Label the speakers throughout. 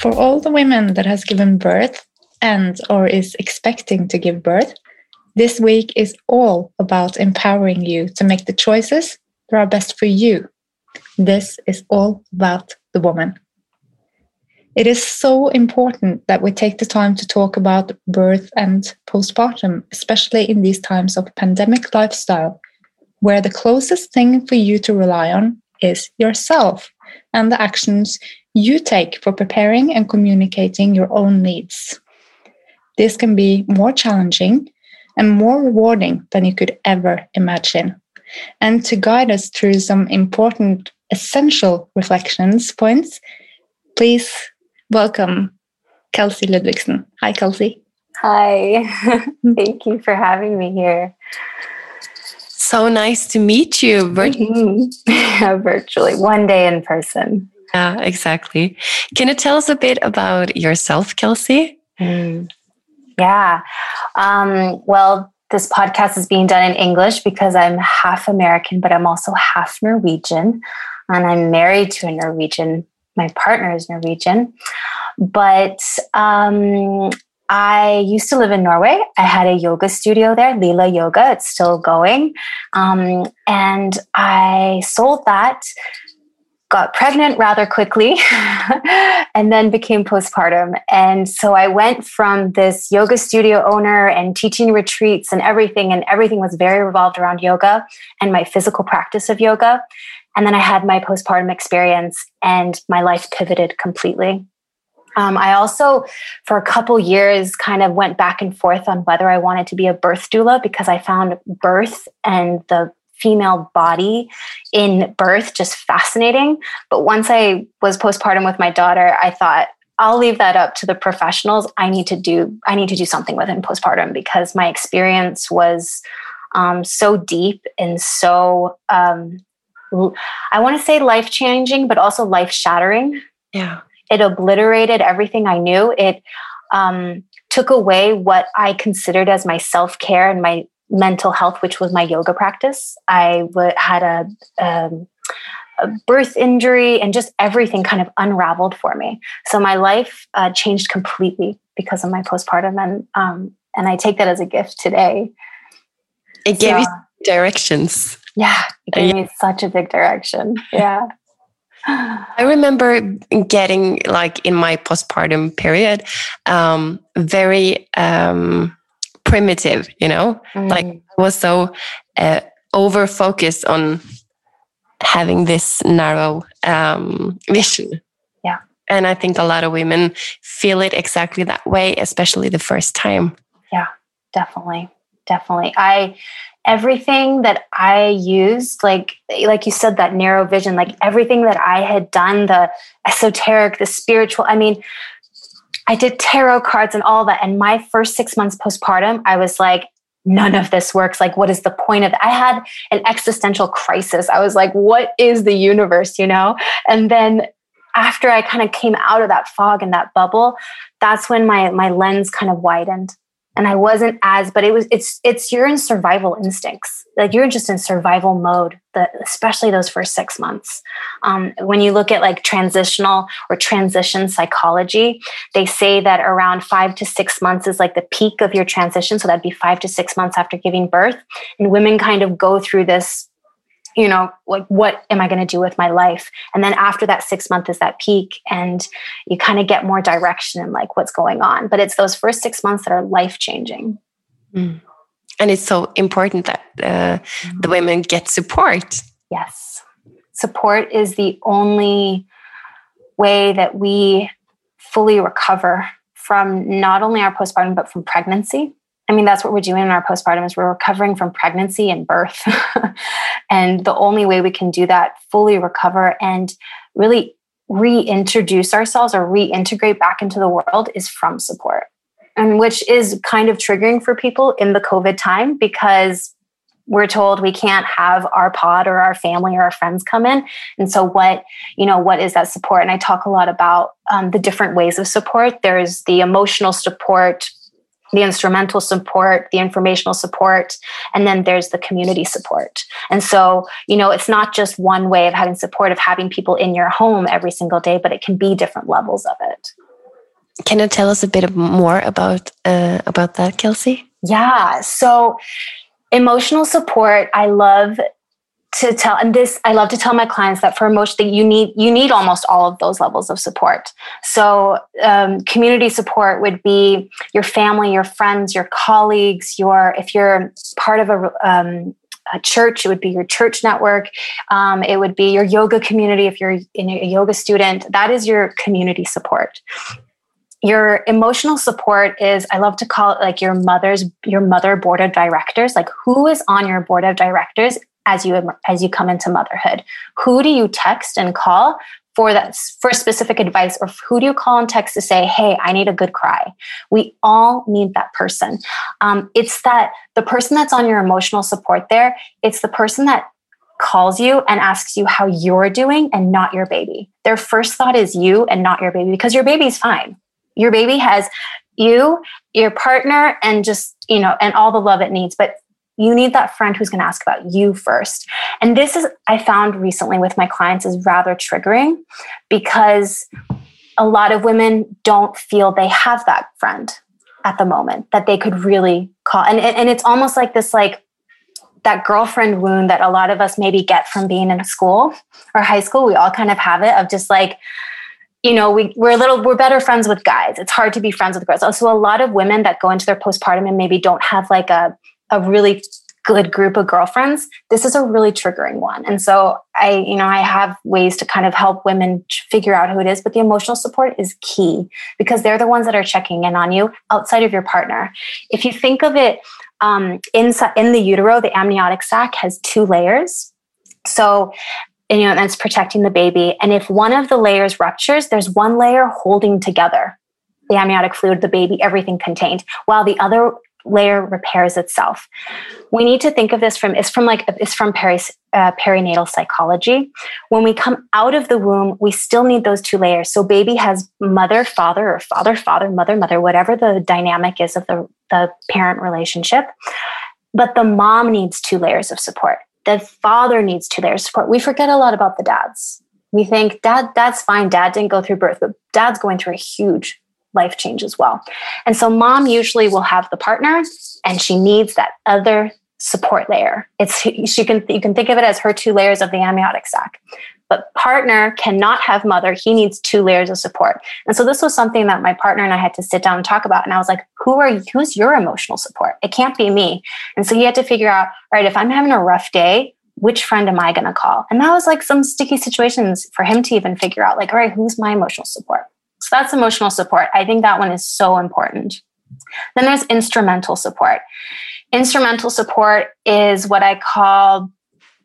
Speaker 1: For all the women that has given birth and or is expecting to give birth, this week is all about empowering you to make the choices that are best for you. This is all about the woman. It is so important that we take the time to talk about birth and postpartum, especially in these times of pandemic lifestyle, where the closest thing for you to rely on is yourself and the actions you take for preparing and communicating your own needs. This can be more challenging and more rewarding than you could ever imagine. And to guide us through some important, essential reflections points, please welcome Kelsey Ludvigsen. Hi, Kelsey.
Speaker 2: Hi. Thank you for having me here.
Speaker 3: So nice to meet you
Speaker 2: virtually. yeah, virtually, one day in person.
Speaker 3: Yeah, exactly. Can you tell us a bit about yourself, Kelsey?
Speaker 2: Mm. Yeah. Um, well, this podcast is being done in English because I'm half American, but I'm also half Norwegian. And I'm married to a Norwegian. My partner is Norwegian. But um, I used to live in Norway. I had a yoga studio there, Lila Yoga. It's still going. Um, and I sold that got pregnant rather quickly and then became postpartum. And so I went from this yoga studio owner and teaching retreats and everything, and everything was very revolved around yoga and my physical practice of yoga. And then I had my postpartum experience and my life pivoted completely. Um, I also, for a couple years, kind of went back and forth on whether I wanted to be a birth doula because I found birth and the female body in birth just fascinating. But once I was postpartum with my daughter, I thought, I'll leave that up to the professionals. I need to do I need to do something with in postpartum because my experience was um, so deep and so um, I want to say life changing, but also life shattering.
Speaker 3: Yeah,
Speaker 2: it obliterated everything I knew. It um, took away what I considered as my self care and my mental health, which was my yoga practice. I w- had a, um, a, birth injury and just everything kind of unraveled for me. So my life uh, changed completely because of my postpartum, and um, and I take that as a gift today.
Speaker 3: It gave so, you directions.
Speaker 2: Yeah, it gave me such a big direction. Yeah.
Speaker 3: I remember getting like in my postpartum period, um, very um, primitive, you know, mm. like I was so uh, over focused on having this narrow um, vision.
Speaker 2: Yeah.
Speaker 3: And I think a lot of women feel it exactly that way, especially the first time.
Speaker 2: Yeah, definitely. Definitely. I, everything that I used, like, like you said, that narrow vision, like everything that I had done, the esoteric, the spiritual, I mean, I did tarot cards and all that. And my first six months postpartum, I was like, none of this works. Like, what is the point of it? I had an existential crisis. I was like, what is the universe, you know? And then after I kind of came out of that fog and that bubble, that's when my my lens kind of widened and I wasn't as, but it was, it's, it's, you're in survival instincts. Like you're just in survival mode, the, especially those first six months. Um, when you look at like transitional or transition psychology, they say that around five to six months is like the peak of your transition. So that'd be five to six months after giving birth. And women kind of go through this you know like what am i going to do with my life? And then after that six month is that peak and you kind of get more direction in like what's going on. But it's those first six months that are life changing
Speaker 3: mm. and it's so important that uh, the mm. women get support.
Speaker 2: Yes. Support is the only way that we fully recover from not only our postpartum but from pregnancy I mean, that's what we're doing in our postpartum is we're recovering from pregnancy and birth. and the only way we can do that, fully recover and really reintroduce ourselves or reintegrate back into the world is from support. And which is kind of triggering for people in the COVID time because we're told we can't have our pod or our family or our friends come in and so what you know what is that support and i talk a lot about um, the different ways of support there's the emotional support the instrumental support, the informational support, and then there's the community support. And so, you know, it's not just one way of having support, of having people in your home every single day, but it can be different levels of it.
Speaker 3: Can you tell us a bit more about uh, about that, Kelsey?
Speaker 2: Yeah. So emotional support i love to tell and this i love to tell my clients that for that you need you need almost all of those levels of support so um, community support would be your family your friends your colleagues your if you're part of a um, a church, it would be your church network. Um, it would be your yoga community if you're a yoga student. That is your community support your emotional support is i love to call it like your mother's your mother board of directors like who is on your board of directors as you as you come into motherhood. Who do you text and call for that for specific advice or who do you call and text to say hey i need a good cry. We all need that person. Um, it's that the person that's on your emotional support there it's the person that calls you and asks you how you're doing and not your baby. Their first thought is you and not your baby because your baby's fine. Your baby has you, your partner, and just, you know, and all the love it needs. But you need that friend who's going to ask about you first. And this is, I found recently with my clients, is rather triggering because a lot of women don't feel they have that friend at the moment that they could really call. And, and it's almost like this, like, that girlfriend wound that a lot of us maybe get from being in school or high school. We all kind of have it of just like, you know, we, we're a little, we're better friends with guys. It's hard to be friends with girls. So a lot of women that go into their postpartum and maybe don't have like a, a really good group of girlfriends, this is a really triggering one. And so I, you know, I have ways to kind of help women figure out who it is, but the emotional support is key because they're the ones that are checking in on you outside of your partner. If you think of it, um, inside in the utero, the amniotic sac has two layers. So and, you know, that's protecting the baby. And if one of the layers ruptures, there's one layer holding together the amniotic fluid, the baby, everything contained, while the other layer repairs itself. We need to think of this from it's from like it's from peri, uh, perinatal psychology. When we come out of the womb, we still need those two layers. So baby has mother, father, or father, father, mother, mother, whatever the dynamic is of the, the parent relationship. But the mom needs two layers of support the father needs to their support. We forget a lot about the dads. We think dad, that's fine. Dad didn't go through birth, but dad's going through a huge life change as well. And so mom usually will have the partner and she needs that other support layer. It's she can you can think of it as her two layers of the amniotic sac. But partner cannot have mother. He needs two layers of support. And so this was something that my partner and I had to sit down and talk about. And I was like, who are you? Who's your emotional support? It can't be me. And so he had to figure out, right, if I'm having a rough day, which friend am I going to call? And that was like some sticky situations for him to even figure out, like, all right, who's my emotional support? So that's emotional support. I think that one is so important. Then there's instrumental support. Instrumental support is what I call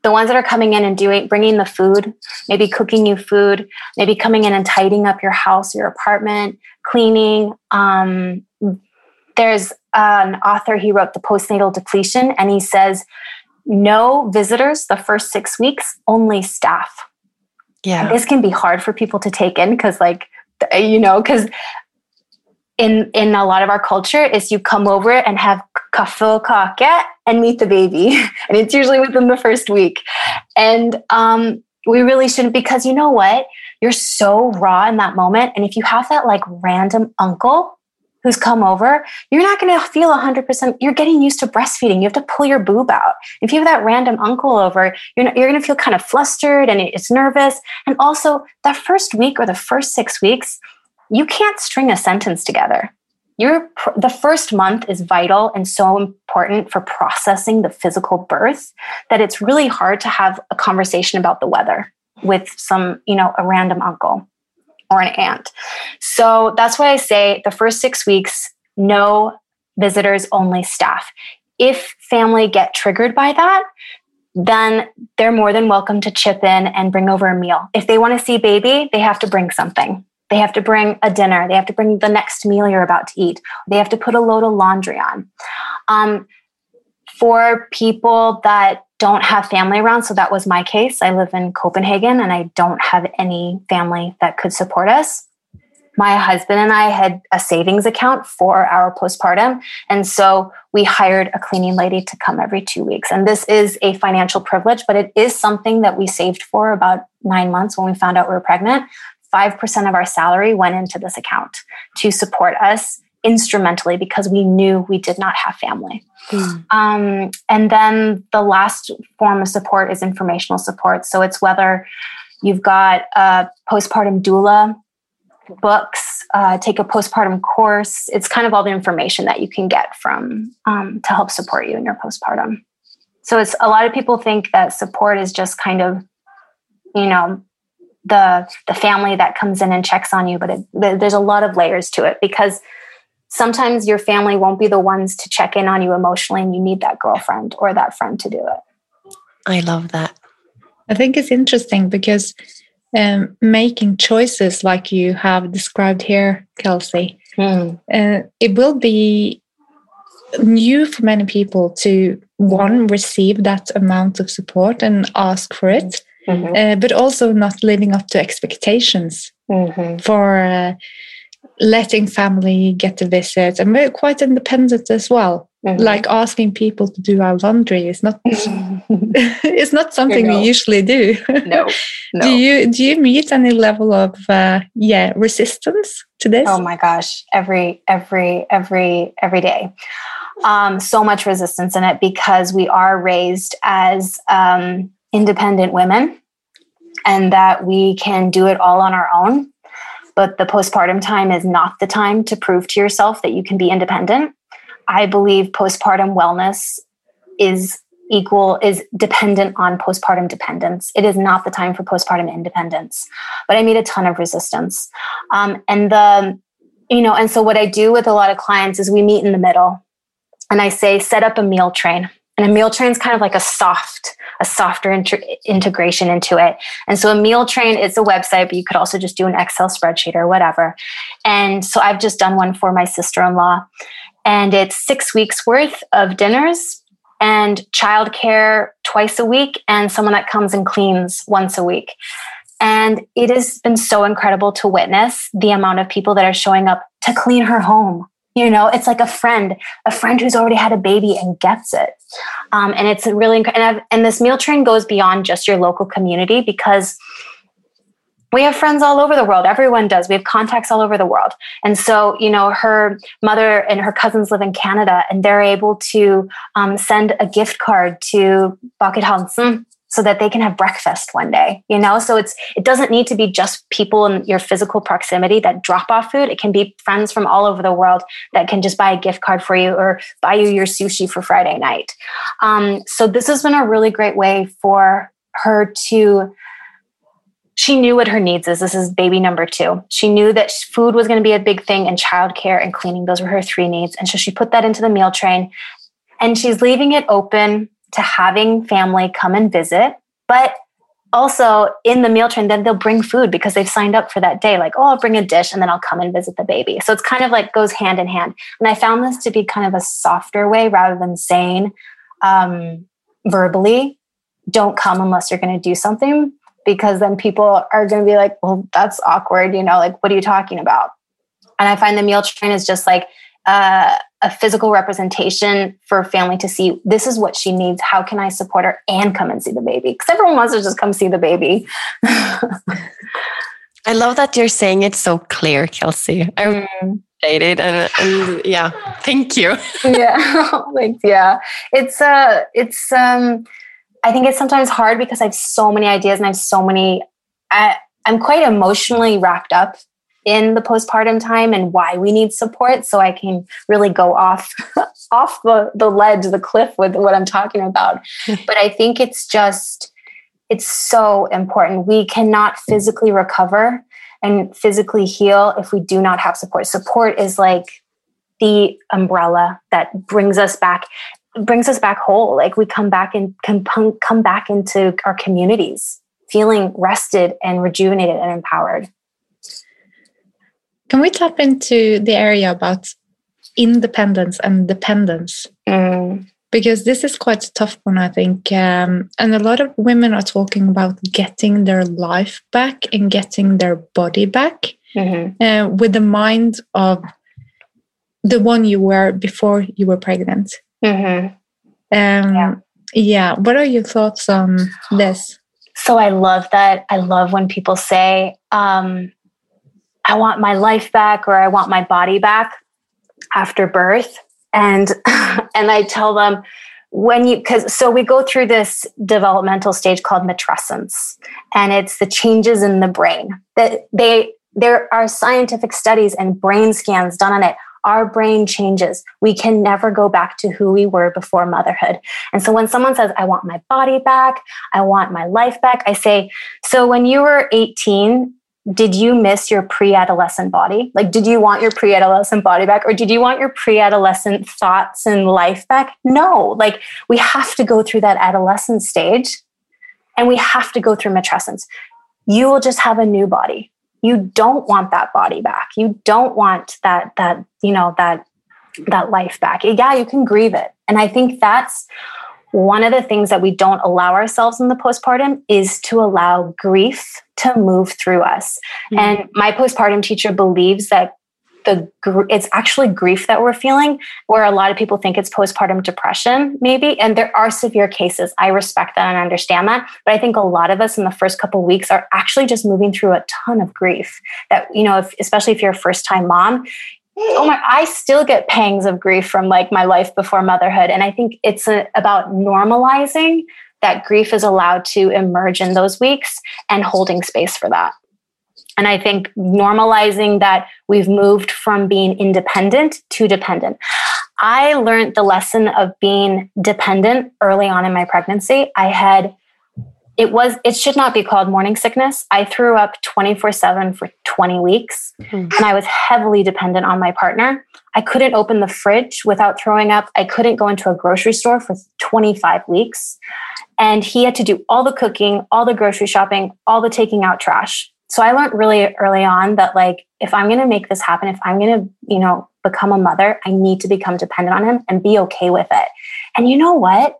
Speaker 2: the ones that are coming in and doing bringing the food maybe cooking you food maybe coming in and tidying up your house your apartment cleaning um, there's an author he wrote the postnatal depletion and he says no visitors the first six weeks only staff yeah and this can be hard for people to take in because like you know because in in a lot of our culture is you come over and have kaffe kake and meet the baby. And it's usually within the first week. And um, we really shouldn't because you know what? You're so raw in that moment. And if you have that like random uncle who's come over you're not going to feel 100% you're getting used to breastfeeding you have to pull your boob out. If you have that random uncle over you're, you're going to feel kind of flustered and it's nervous. And also that first week or the first six weeks you can't string a sentence together. The first month is vital and so important for processing the physical birth that it's really hard to have a conversation about the weather with some, you know, a random uncle or an aunt. So that's why I say the first 6 weeks no visitors only staff. If family get triggered by that, then they're more than welcome to chip in and bring over a meal. If they want to see baby, they have to bring something. They have to bring a dinner. They have to bring the next meal you're about to eat. They have to put a load of laundry on. Um, for people that don't have family around, so that was my case. I live in Copenhagen and I don't have any family that could support us my husband and I had a savings account for our postpartum. And so we hired a cleaning lady to come every two weeks. And this is a financial privilege, but it is something that we saved for about nine months when we found out we were pregnant. 5% of our salary went into this account to support us instrumentally because we knew we did not have family. Mm. Um, and then the last form of support is informational support. So it's whether you've got a postpartum doula books, uh, take a postpartum course. It's kind of all the information that you can get from um, to help support you in your postpartum. So it's a lot of people think that support is just kind of, you know, the the family that comes in and checks on you, but it, there's a lot of layers to it because sometimes your family won't be the ones to check in on you emotionally, and you need that girlfriend or that friend to do it.
Speaker 3: I love that.
Speaker 1: I think it's interesting because um, making choices like you have described here, Kelsey. Mm. Uh, it will be new for many people to one receive that amount of support and ask for it, mm-hmm. uh, but also not living up to expectations mm-hmm. for uh, letting family get a visit and we're quite independent as well. Mm-hmm. Like asking people to do our laundry is not it's not something we usually do.
Speaker 2: no,
Speaker 1: no. Do you do you meet any level of uh, yeah resistance to this?
Speaker 2: Oh my gosh, every every every every day. Um, so much resistance in it because we are raised as um, independent women, and that we can do it all on our own. But the postpartum time is not the time to prove to yourself that you can be independent I believe postpartum wellness is equal is dependent on postpartum dependence. It is not the time for postpartum independence. But I meet a ton of resistance. Um, and the, you know, and so what I do with a lot of clients is we meet in the middle and I say, set up a meal train. And a meal train is kind of like a soft, a softer inter- integration into it. And so a meal train is a website, but you could also just do an Excel spreadsheet or whatever. And so I've just done one for my sister-in-law and it's six weeks worth of dinners and childcare twice a week and someone that comes and cleans once a week. And it has been so incredible to witness the amount of people that are showing up to clean her home. You know, it's like a friend, a friend who's already had a baby and gets it. Um, and it's really, and, and this meal train goes beyond just your local community because we have friends all over the world. Everyone does. We have contacts all over the world. And so, you know, her mother and her cousins live in Canada and they're able to um, send a gift card to Bucket Hansen so that they can have breakfast one day you know so it's it doesn't need to be just people in your physical proximity that drop off food it can be friends from all over the world that can just buy a gift card for you or buy you your sushi for friday night um, so this has been a really great way for her to she knew what her needs is. This is baby number two. She knew that food was going to be a big thing and childcare and cleaning. Those were her three needs. And so she put that into the meal train and she's leaving it open to having family come and visit. But also in the meal train, then they'll bring food because they've signed up for that day. Like, oh, I'll bring a dish and then I'll come and visit the baby. So it's kind of like goes hand in hand. And I found this to be kind of a softer way rather than saying um, verbally, don't come unless you're going to do something because then people are going to be like, well, that's awkward. You know, like, what are you talking about? And I find the meal train is just like uh, a physical representation for family to see this is what she needs. How can I support her and come and see the baby? Because everyone wants to just come see the baby.
Speaker 3: I love that you're saying it so clear, Kelsey. I mm. and, and yeah, thank you.
Speaker 2: yeah, thanks. Yeah, it's uh, it's um I think it's sometimes hard because I have so many ideas and I have so many. I, I'm quite emotionally wrapped up in the postpartum time and why we need support, so I can really go off off the, the ledge, the cliff with what I'm talking about. but I think it's just it's so important. We cannot physically recover and physically heal if we do not have support. Support is like the umbrella that brings us back brings us back whole. Like we come back and come, come back into our communities feeling rested and rejuvenated and empowered.
Speaker 1: Can we tap into the area about independence and dependence? Mm. Because this is quite a tough one, I think. Um, and a lot of women are talking about getting their life back and getting their body back mm-hmm. uh, with the mind of the one you were before you were pregnant. Mm-hmm. Um, yeah. yeah. What are your thoughts on this?
Speaker 2: So I love that. I love when people say, um, I want my life back or I want my body back after birth. And and I tell them when you because so we go through this developmental stage called matrescence and it's the changes in the brain that they there are scientific studies and brain scans done on it our brain changes. We can never go back to who we were before motherhood. And so when someone says, I want my body back, I want my life back, I say, So when you were 18, did you miss your pre-adolescent body? Like did you want your pre-adolescent body back or did you want your pre-adolescent thoughts and life back? No like we have to go through that adolescent stage and we have to go through matrescence. You will just have a new body. You don't want that body back. You don't want that that you know that that life back. Yeah you can grieve it. And i think that's one of the things that we don't allow ourselves in the postpartum is to allow grief to move through us. Mm-hmm. and my postpartum teacher believes that the it's actually grief that we're feeling where a lot of people think it's postpartum depression maybe and there are severe cases. I respect that and understand that. But i think a lot of us in the first couple weeks are actually just moving through a ton of grief that you know if, especially if you're a first time mom oh my i still get pangs of grief from like my life before motherhood and i think it's a, about normalizing that grief is allowed to emerge in those weeks and holding space for that and I think normalizing that we've moved from being independent to dependent. I learned the lesson of being dependent early on in my pregnancy. I had, it was, it should not be called morning sickness. I threw up 24 7 for 20 weeks mm-hmm. and I was heavily dependent on my partner. I couldn't open the fridge without throwing up. I couldn't go into a grocery store for 25 weeks. And he had to do all the cooking, all the grocery shopping, all the taking out trash so I learned really early on that like if I'm going to make this happen, if I'm going to, you know, become a mother, I need to become dependent on him and be okay with it. And you know what?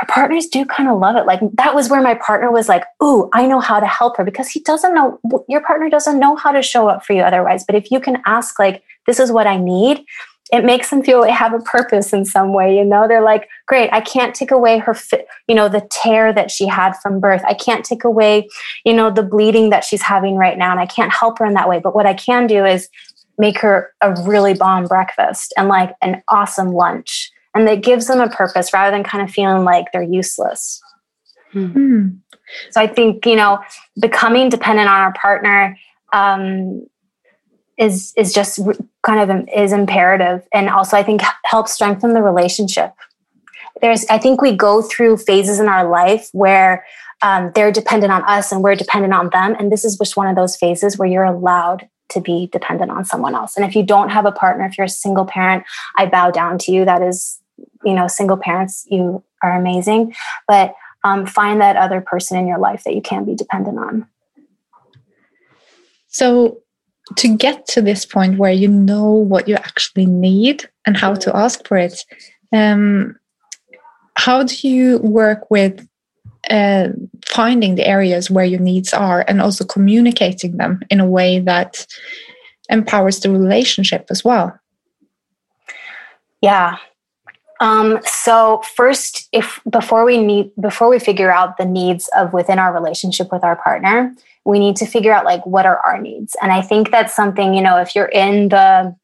Speaker 2: Our partners do kind of love it. Like that was where my partner was like, "Ooh, I know how to help her" because he doesn't know your partner doesn't know how to show up for you otherwise. But if you can ask like, "This is what I need," it makes them feel they have a purpose in some way you know they're like great i can't take away her you know the tear that she had from birth i can't take away you know the bleeding that she's having right now and i can't help her in that way but what i can do is make her a really bomb breakfast and like an awesome lunch and it gives them a purpose rather than kind of feeling like they're useless. Mm-hmm. so i think you know becoming dependent on our partner um, is is just kind of is imperative. And also i think helps strengthen the relationship. There's i think we go through phases in our life where um, they're dependent on us and we're dependent on them. And this is just one of those phases where you're allowed to be dependent on someone else. And if you don't have a partner if you're a single parent i bow down to you. That is you know single parents you are amazing but um, find that other person in your life that you can be dependent on.
Speaker 1: So to get to this point where you know what you actually need and how to ask for it um, how do you work with uh, finding the areas where your needs are and also communicating them in a way that empowers the relationship as well?
Speaker 2: Yeah um, so first if before we need before we figure out the needs of within our relationship with our partner we need to figure out like what are our needs. And i think that's something you know if you're in the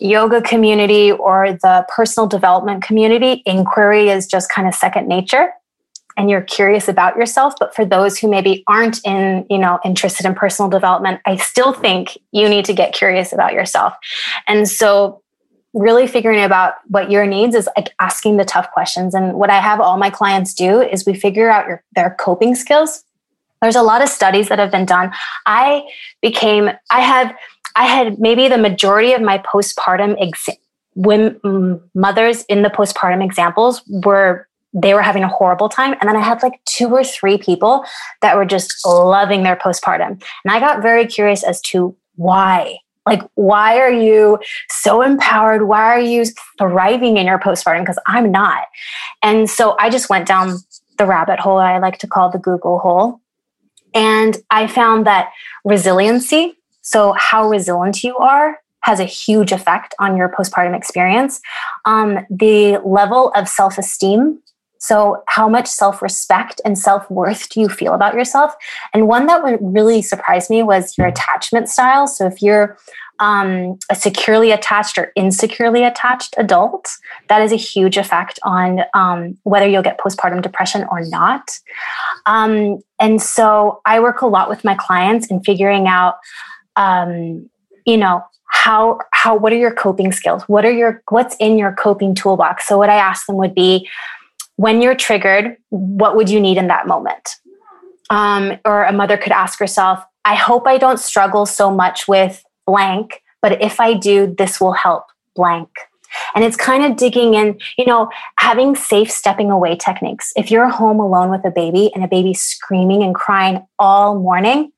Speaker 2: yoga community or the personal development community inquiry is just kind of second nature. And you're curious about yourself. But for those who maybe aren't in you know interested in personal development i still think you need to get curious about yourself. And so really figuring about what your needs is like asking the tough questions and what i have all my clients do is we figure out your their coping skills there's a lot of studies that have been done i became i had i had maybe the majority of my postpartum ex- women, mothers in the postpartum examples were they were having a horrible time. And then I had like two or three people that were just loving their postpartum. And I got very curious as to why. Like, why are you so empowered? Why are you thriving in your postpartum? Because I'm not. And so I just went down the rabbit hole I like to call the Google hole. And I found that resiliency, so how resilient you are, has a huge effect on your postpartum experience. Um, the level of self esteem so, how much self respect and self worth do you feel about yourself? And one that would really surprise me was your attachment style. So, if you're um, a securely attached or insecurely attached adult, that is a huge effect on um, whether you'll get postpartum depression or not. Um, and so, I work a lot with my clients in figuring out, um, you know, how how what are your coping skills? What are your what's in your coping toolbox? So, what I ask them would be when you're triggered, what would you need in that moment? Um, or a mother could ask herself, I hope I don't struggle so much with blank, but if I do, this will help blank. And it's kind of digging in, you know, having safe stepping away techniques. If you're home alone with a baby and a baby screaming and crying all morning,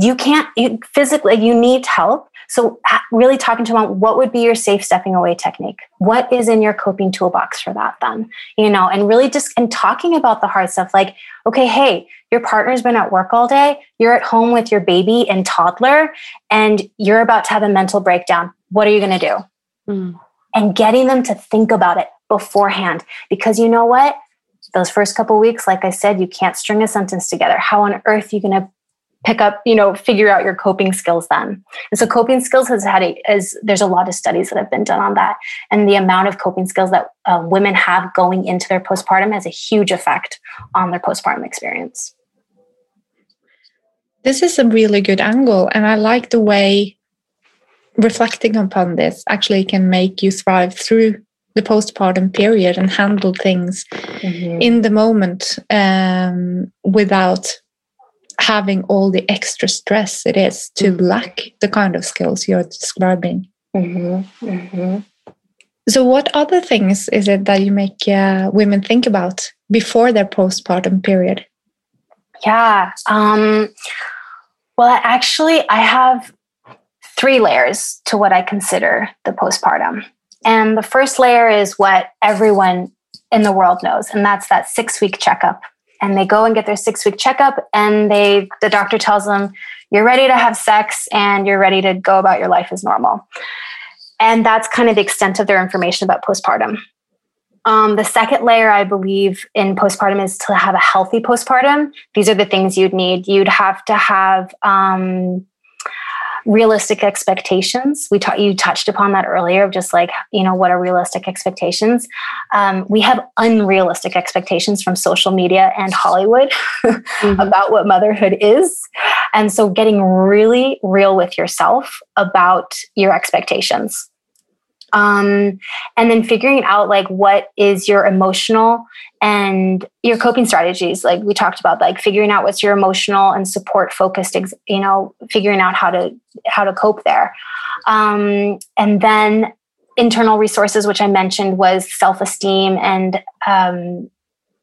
Speaker 2: you can't you, physically, you need help. So, really talking to them, what would be your safe stepping away technique? What is in your coping toolbox for that then? You know, and really just and talking about the hard stuff like, okay, hey, your partner's been at work all day, you're at home with your baby and toddler, and you're about to have a mental breakdown. What are you going to do? Mm. And getting them to think about it beforehand. Because you know what? Those first couple weeks, like I said, you can't string a sentence together. How on earth are you going to pick up, you know, figure out your coping skills then. And so coping skills has had a, as there's a lot of studies that have been done on that. And the amount of coping skills that uh, women have going into their postpartum has a huge effect on their postpartum experience.
Speaker 1: This is a really good angle. And I like the way reflecting upon this actually can make you thrive through the postpartum period and handle things mm-hmm. in the moment um, without having all the extra stress it is to mm-hmm. lack the kind of skills you're describing. Mm-hmm. Mm-hmm. So, what other things is it that you make uh, women think about before their postpartum period?
Speaker 2: Yeah. Um, well, actually, I have three layers to what I consider the postpartum. And the first layer is what everyone in the world knows, and that's that six week checkup and they go and get their six week checkup and they the doctor tells them you're ready to have sex and you're ready to go about your life as normal. And that's kind of the extent of their information about postpartum. Um, the second layer i believe in postpartum is to have a healthy postpartum. These are the things you'd need. You'd have to have um, realistic expectations. We taught you touched upon that earlier of just like, you know, what are realistic expectations? Um, we have unrealistic expectations from social media and Hollywood mm-hmm. about what motherhood is. And so getting really real with yourself about your expectations um, and then figuring out like what is your emotional and your coping strategies. Like we talked about like figuring out what's your emotional and support focused you know figuring out how to how to cope there. Um, and then internal resources which i mentioned was self-esteem and um,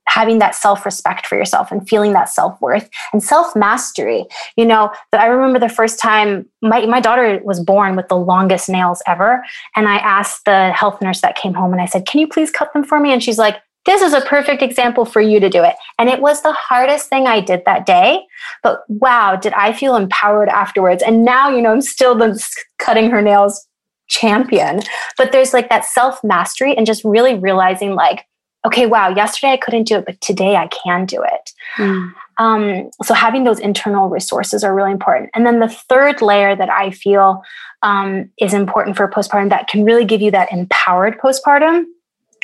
Speaker 2: having that self respect for yourself and feeling that self worth and self mastery. You know, that I remember the first time my, my daughter was born with the longest nails ever. And I asked the health nurse that came home and I said, Can you please cut them for me? And she's like, this is a perfect example for you to do it. And it was the hardest thing I did that day. But wow, did I feel empowered afterwards. And now, you know, I'm still the cutting her nails champion. But there's like that self mastery and just really realizing, like, okay, wow, yesterday I couldn't do it, but today I can do it. Mm. Um, so having those internal resources are really important. And then the third layer that I feel um, is important for postpartum that can really give you that empowered postpartum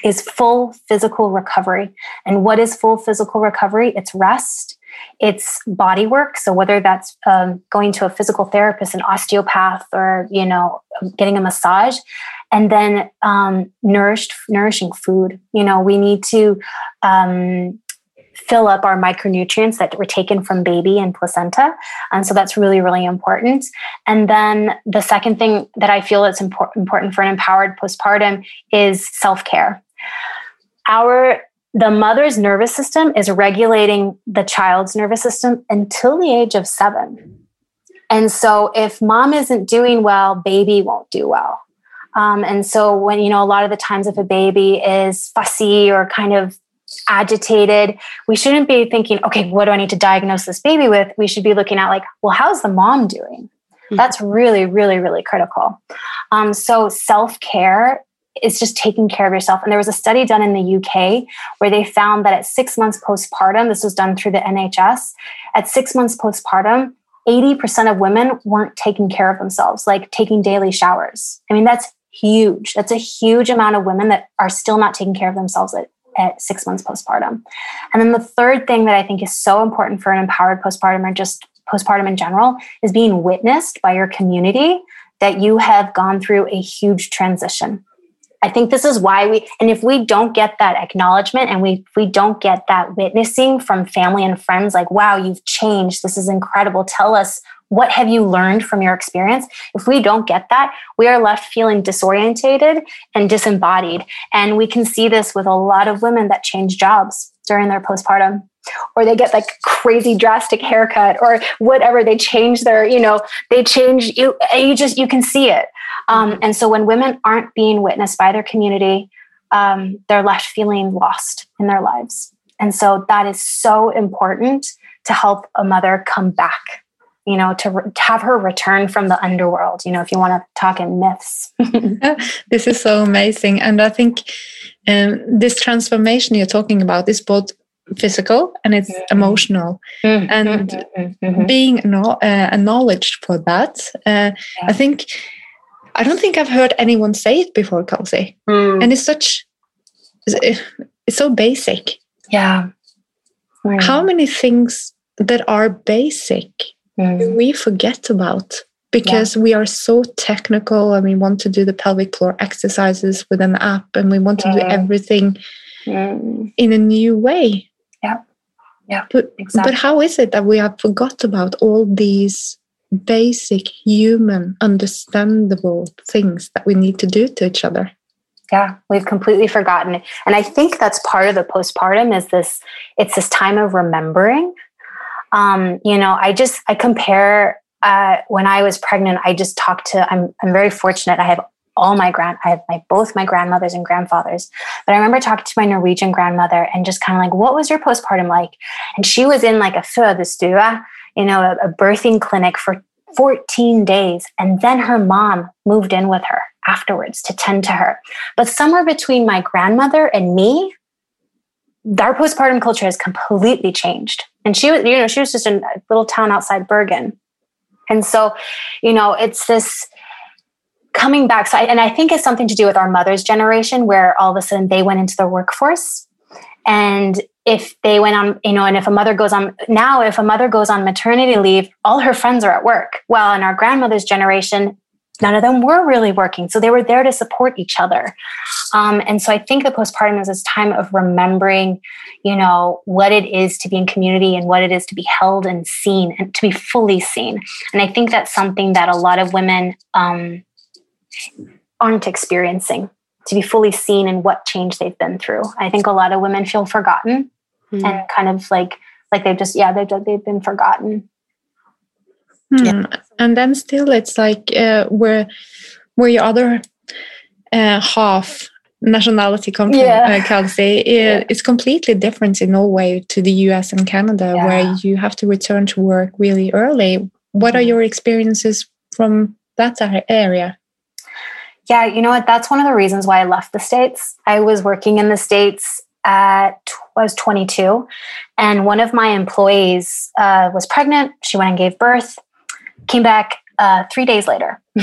Speaker 2: is full physical recovery. And what is full physical recovery? It's rest, it's body work. So whether that's um, going to a physical therapist, an osteopath, or you know, getting a massage, and then um, nourished, nourishing food. You know, we need to um, fill up our micronutrients that were taken from baby and placenta. And so that's really, really important. And then the second thing that I feel is impor- important for an empowered postpartum is self care. Our the mother's nervous system is regulating the child's nervous system until the age of seven. And so if mom isn't doing well, baby won't do well. Um, and so when, you know, a lot of the times if a baby is fussy or kind of agitated, we shouldn't be thinking, okay, what do I need to diagnose this baby with? We should be looking at like, well, how's the mom doing? Mm-hmm. That's really, really, really critical. Um, so self care is just taking care of yourself. And there was a study done in the UK where they found that at six months postpartum, this was done through the NHS, at six months postpartum, 80% of women weren't taking care of themselves, like taking daily showers. I mean, that's huge. That's a huge amount of women that are still not taking care of themselves at, at six months postpartum. And then the third thing that I think is so important for an empowered postpartum or just postpartum in general is being witnessed by your community that you have gone through a huge transition. I think this is why we, and if we don't get that acknowledgement and we, we don't get that witnessing from family and friends, like, wow, you've changed. This is incredible. Tell us what have you learned from your experience? If we don't get that, we are left feeling disorientated and disembodied. And we can see this with a lot of women that change jobs during their postpartum or they get like crazy drastic haircut or whatever they change their you know they change you you just you can see it um, mm-hmm. and so when women aren't being witnessed by their community um, they're left feeling lost in their lives and so that is so important to help a mother come back you know to, re- to have her return from the underworld you know if you want to talk in myths
Speaker 1: this is so amazing and i think um, this transformation you're talking about is both physical and it's mm-hmm. emotional mm-hmm. and mm-hmm. mm-hmm. being no, uh, acknowledged for that uh, yeah. i think i don't think i've heard anyone say it before kelsey mm. and it's such it's so basic
Speaker 2: yeah
Speaker 1: mm. how many things that are basic mm. we forget about because yeah. we are so technical and we want to do the pelvic floor exercises with an app and we want to do everything mm. in a new way
Speaker 2: yeah. Yeah.
Speaker 1: But, exactly. but how is it that we have forgot about all these basic human understandable things that we need to do to each other?
Speaker 2: Yeah, we've completely forgotten. And I think that's part of the postpartum is this it's this time of remembering. Um, you know, I just I compare uh, when I was pregnant, I just talked to I'm I'm very fortunate. I have all my grand I have my both my grandmothers and grandfathers. But I remember talking to my Norwegian grandmother and just kind of like, what was your postpartum like? And she was in like a fødestue, you know, a, a birthing clinic for 14 days. And then her mom moved in with her afterwards to tend to her. But somewhere between my grandmother and me, our postpartum culture has completely changed. And she was, you know, she was just in a little town outside Bergen. And so, you know, it's this coming back so I, and i think it's something to do with our mother's generation where all of a sudden they went into the workforce and if they went on you know and if a mother goes on now if a mother goes on maternity leave all her friends are at work. Well in our grandmother's generation none of them were really working. So they were there to support each other. Um, and so i think the postpartum is this time of remembering you know what it is to be in community and what it is to be held and seen and to be fully seen. And i think that's something that a lot of women um, aren't experiencing to be fully seen in what change they've been through. I think a lot of women feel forgotten mm. and kind of like like they've just yeah they've they've been forgotten.
Speaker 1: Hmm. Yeah. And then still it's like uh, where where your other uh, half nationality come from, yeah. uh, Kelsey, it, yeah. it's completely different in Norway to the US and Canada, yeah. where you have to return to work really early. What are mm-hmm. your experiences from that area?
Speaker 2: Yeah, you know what? That's one of the reasons why I left the States. I was working in the States at, I was 22, and one of my employees uh, was pregnant. She went and gave birth, came back uh, three days later.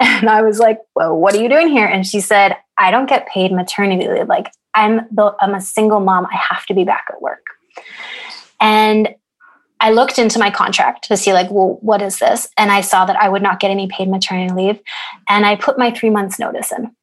Speaker 2: and I was like, well, what are you doing here? And she said, I don't get paid maternity leave. Like, I'm, the, I'm a single mom. I have to be back at work. And I looked into my contract to see, like, well, what is this? And I saw that I would not get any paid maternity leave. And I put my three months notice in.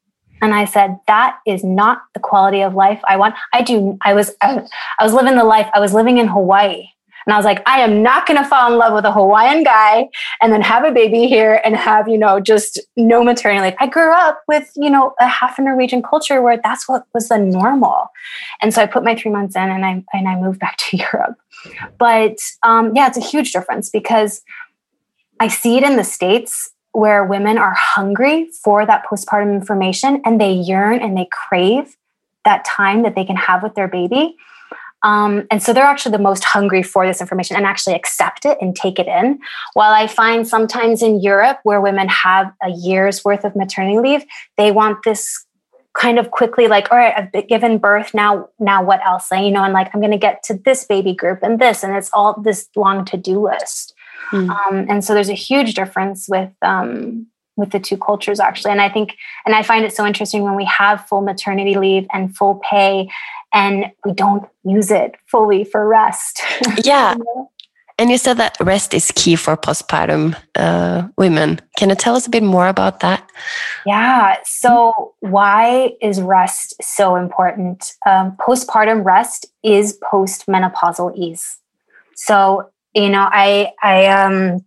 Speaker 2: And I said, that is not the quality of life I want. I do, I was, I was living the life, I was living in Hawaii. And I was like, I am not going to fall in love with a Hawaiian guy and then have a baby here and have, you know, just no maternity. I grew up with, you know, a half a Norwegian culture where that's what was the normal. And so I put my three months in and I, and I moved back to Europe. But um, yeah, it's a huge difference because I see it in the States where women are hungry for that postpartum information and they yearn and they crave that time that they can have with their baby. Um, and so they're actually the most hungry for this information and actually accept it and take it in. While I find sometimes in Europe, where women have a year's worth of maternity leave, they want this kind of quickly like all right i've given birth now now what else you know and like i'm going to get to this baby group and this and it's all this long to-do list mm. um, and so there's a huge difference with um, with the two cultures actually and i think and i find it so interesting when we have full maternity leave and full pay and we don't use it fully for rest.
Speaker 3: Yeah. And you said that rest is key for postpartum uh, women. Can you tell us a bit more about that?
Speaker 2: Yeah. So, why is rest so important? Um, postpartum rest is postmenopausal ease. So, you know, I I um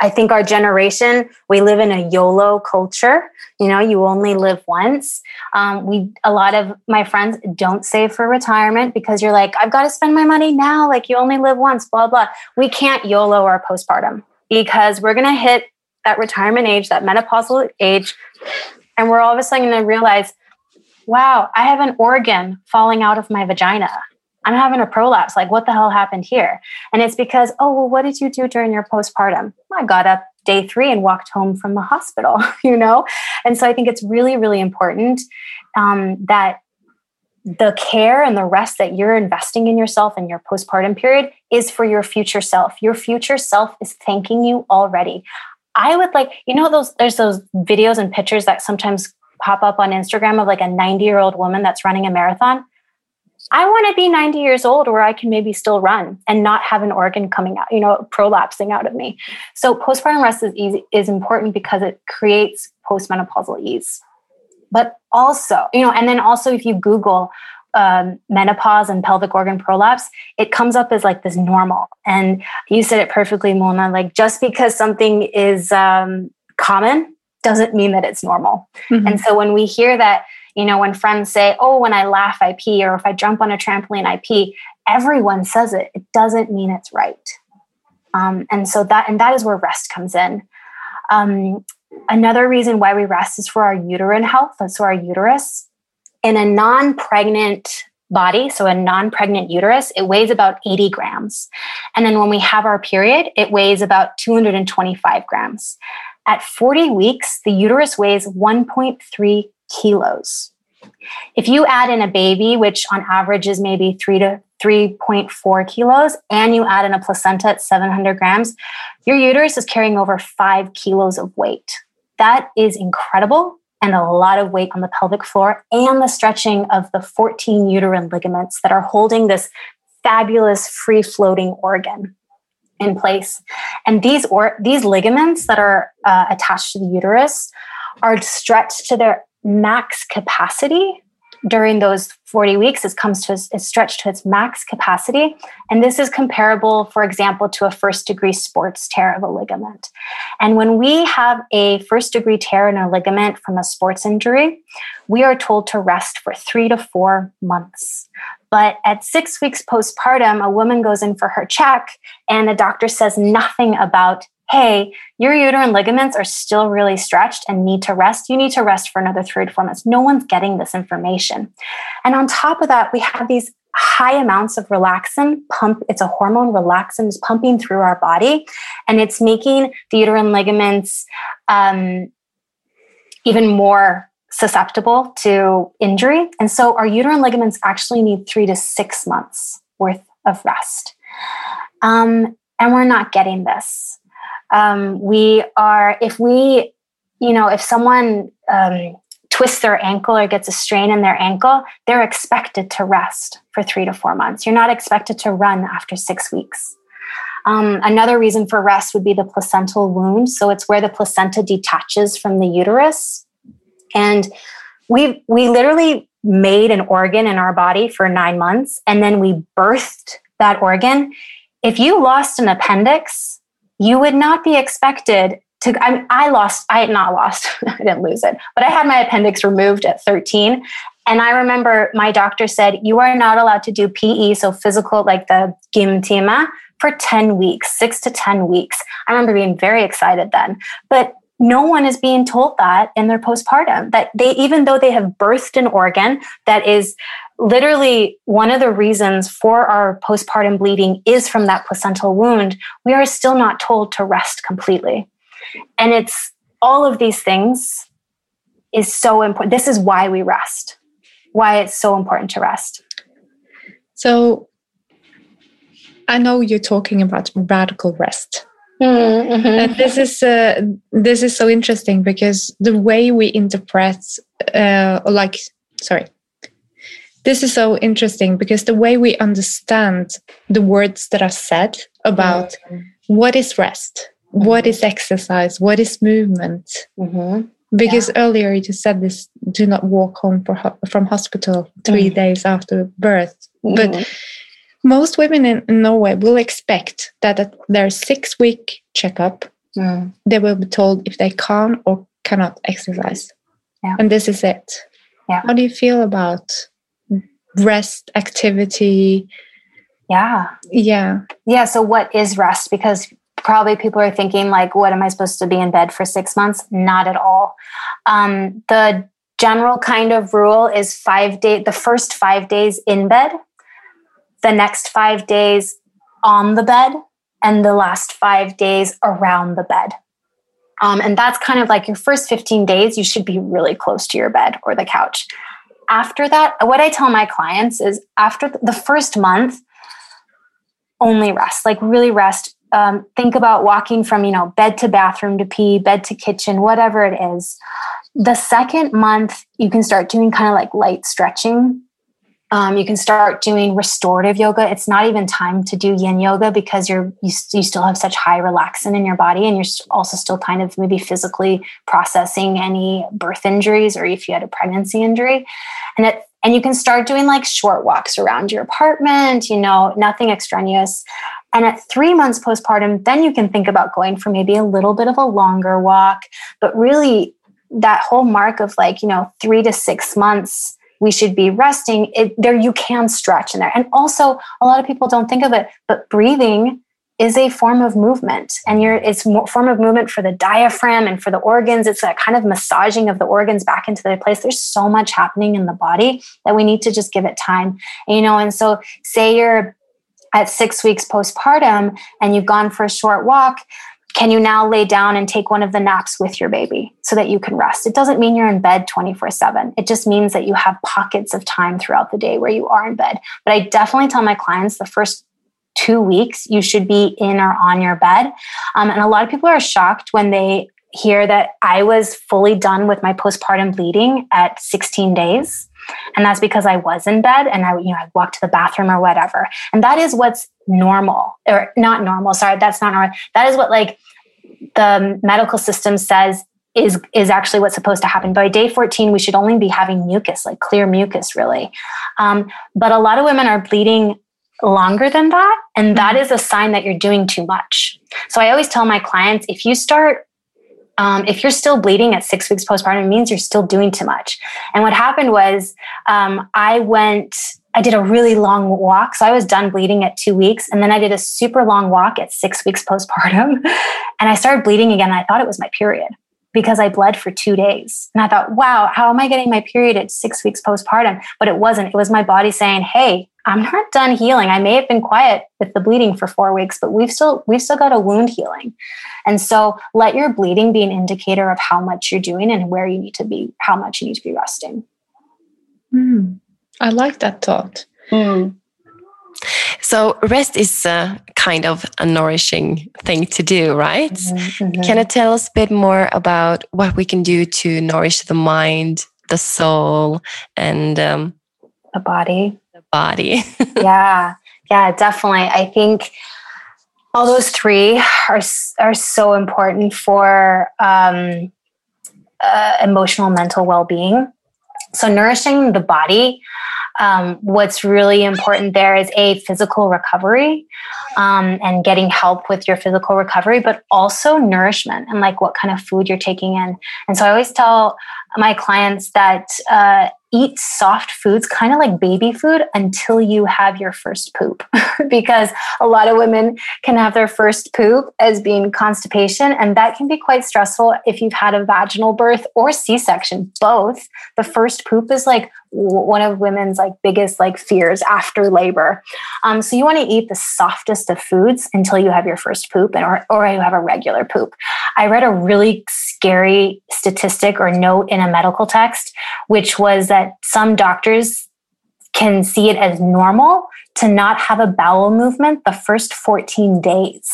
Speaker 2: I think our generation, we live in a YOLO culture. You know, you only live once. Um, we, a lot of my friends don't save for retirement because you're like, I've got to spend my money now. Like you only live once, blah, blah. We can't YOLO our postpartum because we're going to hit that retirement age, that menopausal age. And we're all of a sudden going to realize, wow, I have an organ falling out of my vagina. I'm having a prolapse. Like, what the hell happened here? And it's because, oh, well, what did you do during your postpartum? I got up day three and walked home from the hospital, you know? And so I think it's really, really important um, that the care and the rest that you're investing in yourself in your postpartum period is for your future self. Your future self is thanking you already. I would like, you know, those there's those videos and pictures that sometimes pop up on Instagram of like a 90 year old woman that's running a marathon. I want to be 90 years old where I can maybe still run and not have an organ coming out, you know, prolapsing out of me. So postpartum rest is easy, is important because it creates postmenopausal ease. But also, you know, and then also if you Google um, menopause and pelvic organ prolapse, it comes up as like this normal. And you said it perfectly, Mona. Like just because something is um, common doesn't mean that it's normal. Mm-hmm. And so when we hear that you know, when friends say, oh, when I laugh, I pee, or if I jump on a trampoline, I pee, everyone says it. It doesn't mean it's right. Um, and so that, and that is where rest comes in. Um, another reason why we rest is for our uterine health, That's for our uterus. In a non pregnant body, so a non pregnant uterus, it weighs about 80 grams. And then when we have our period, it weighs about 225 grams. At 40 weeks, the uterus weighs 1.3 kilos. If you add in a baby, which on average is maybe three to 3.4 kilos, and you add in a placenta at 700 grams, your uterus is carrying over five kilos of weight. That is incredible and a lot of weight on the pelvic floor and the stretching of the 14 uterine ligaments that are holding this fabulous free floating organ in place. And these or these ligaments that are uh, attached to the uterus are stretched to their max capacity during those 40 weeks it comes to is stretched to its max capacity. And this is comparable for example to a first degree sports tear of a ligament. And when we have a first degree tear in a ligament from a sports injury we are told to rest for three to four months. But at six weeks postpartum a woman goes in for her check and the doctor says nothing about hey, your uterine ligaments are still really stretched and need to rest, you need to rest for another three to four months. No one's getting this information. And on top of that, we have these high amounts of relaxin pump. It's a hormone relaxin is pumping through our body and it's making the uterine ligaments um, even more susceptible to injury. And so our uterine ligaments actually need three to six months worth of rest. Um, and we're not getting this um, we are if we you know if someone um, twists their ankle or gets a strain in their ankle they're expected to rest for three to four months. You're not expected to run after six weeks. Um, another reason for rest would be the placental wound. So it's where the placenta detaches from the uterus. And we we literally made an organ in our body for nine months and then we birthed that organ. If you lost an appendix, you would not be expected to. I, I lost, I had not lost, I didn't lose it, but I had my appendix removed at 13. And I remember my doctor said, You are not allowed to do PE, so physical, like the gymtima, for 10 weeks, six to 10 weeks. I remember being very excited then. But no one is being told that in their postpartum that they even though they have birthed an organ that is literally one of the reasons for our postpartum bleeding is from that placental wound we are still not told to rest completely. And it's all of these things is so important this is why we rest why it's so important to rest.
Speaker 1: So i know you're talking about radical rest
Speaker 2: Mm-hmm.
Speaker 1: And this is uh, this is so interesting because the way we interpret, uh, like, sorry, this is so interesting because the way we understand the words that are said about mm-hmm. what is rest, what is exercise, what is movement.
Speaker 2: Mm-hmm.
Speaker 1: Because yeah. earlier you just said this: do not walk home for, from hospital 3 mm. days after birth, but mm-hmm most women in, Norway will expect that at their six week checkup,
Speaker 2: mm.
Speaker 1: they will be told if they can or cannot exercise.
Speaker 2: Yeah.
Speaker 1: And this is it.
Speaker 2: Yeah.
Speaker 1: How do you feel about rest, activity?
Speaker 2: Yeah.
Speaker 1: Yeah.
Speaker 2: Yeah. So, what is rest? Because probably people are thinking, like, what am I supposed to be in bed for six months? Not at all. Um, the general kind of rule is five days, the first five days in bed the next five days on the bed and the last five days around the bed. Um, and that's kind of like your first 15 days, you should be really close to your bed or the couch. After that, what I tell my clients is after the first month, only rest, like really rest. Um, think about walking from, you know, bed to bathroom to pee, bed to kitchen, whatever it is. The second month, you can start doing kind of like light stretching um, you can start doing restorative yoga. It's not even time to do yin yoga because you're you, you still have such high relaxin in your body, and you're also still kind of maybe physically processing any birth injuries or if you had a pregnancy injury, and it and you can start doing like short walks around your apartment. You know, nothing extraneous. And at three months postpartum, then you can think about going for maybe a little bit of a longer walk, but really that whole mark of like you know three to six months we should be resting it, there you can stretch in there. And also a lot of people don't think of it but breathing is a form of movement. And you're it's a form of movement for the diaphragm and for the organs. It's that kind of massaging of the organs back into their place. There's so much happening in the body that we need to just give it time you know? And so say you're at six weeks postpartum and you've gone for a short walk can you now lay down and take one of the naps with your baby so that you can rest? It doesn't mean you're in bed 24 7. It just means that you have pockets of time throughout the day where you are in bed. But I definitely tell my clients the first two weeks you should be in or on your bed. Um, and a lot of people are shocked when they hear that I was fully done with my postpartum bleeding at 16 days. And that's because I was in bed and I, you know, I walked to the bathroom or whatever. And that is what's normal or not normal. Sorry, that's not normal. That is what like the medical system says is is actually what's supposed to happen. By day 14, we should only be having mucus, like clear mucus, really. Um, but a lot of women are bleeding longer than that, and that mm-hmm. a sign that you're doing too much. So I always tell my clients if you start um, if you're still bleeding at six weeks postpartum, it means you're still doing too much. And what happened was, um, I went, I did a really long walk. So I was done bleeding at two weeks. And then I did a super long walk at six weeks postpartum. And I started bleeding again. I thought it was my period because I bled for two days. And I thought, wow, how am I getting my period at six weeks postpartum? But it wasn't. It was my body saying, hey, I'm not done healing. I may have been quiet with the bleeding for four weeks, but we've still we've still got a wound healing. And so let your bleeding be an indicator of how much you're doing and where you need to be, how much you need to be resting.
Speaker 1: Mm, I like that thought.
Speaker 2: Mm.
Speaker 3: So rest is a kind of a nourishing thing to do, right? Mm -hmm. Can you tell us a bit more about what we can do to nourish the mind, the soul, and um,
Speaker 2: the body?
Speaker 3: Body.
Speaker 2: yeah, yeah, definitely. I think all those three are are so important for um, uh, emotional mental well being. so nourishing the body um, what's really important there is a physical recovery um, and getting help with your physical recovery, but also nourishment and like what kind of food you're taking in. And so I always tell my clients that uh, eat soft foods, kind of like baby food, until you have your first poop. because a lot of women can have their first poop as being constipation, and that can be quite stressful if you've had a vaginal birth or C section, both. The first poop is like one of women's like biggest like fears after labor. Um, so you want to eat the softest of foods until you have your first poop and or, or you have a regular poop. I read a really scary statistic or note in a medical text, which was that some doctors can see it as normal to not have a bowel movement the first 14 days,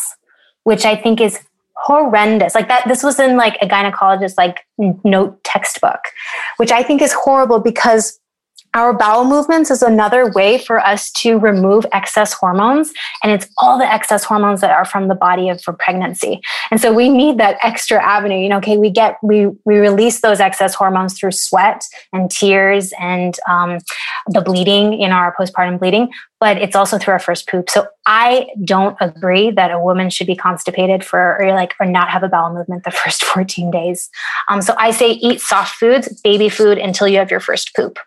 Speaker 2: which I think is horrendous. Like that, this was in like a gynecologist like note textbook, which I think is horrible because our bowel movements is another way for us to remove excess hormones. And it's all the excess hormones that are from the body of for pregnancy. And so we need that extra avenue. You know, okay, we get, we, we release those excess hormones through sweat and tears and um, the bleeding in our postpartum bleeding, but it's also through our first poop. So I don't agree that a woman should be constipated for, or like, or not have a bowel movement the first 14 days. Um, so I say eat soft foods, baby food until you have your first poop.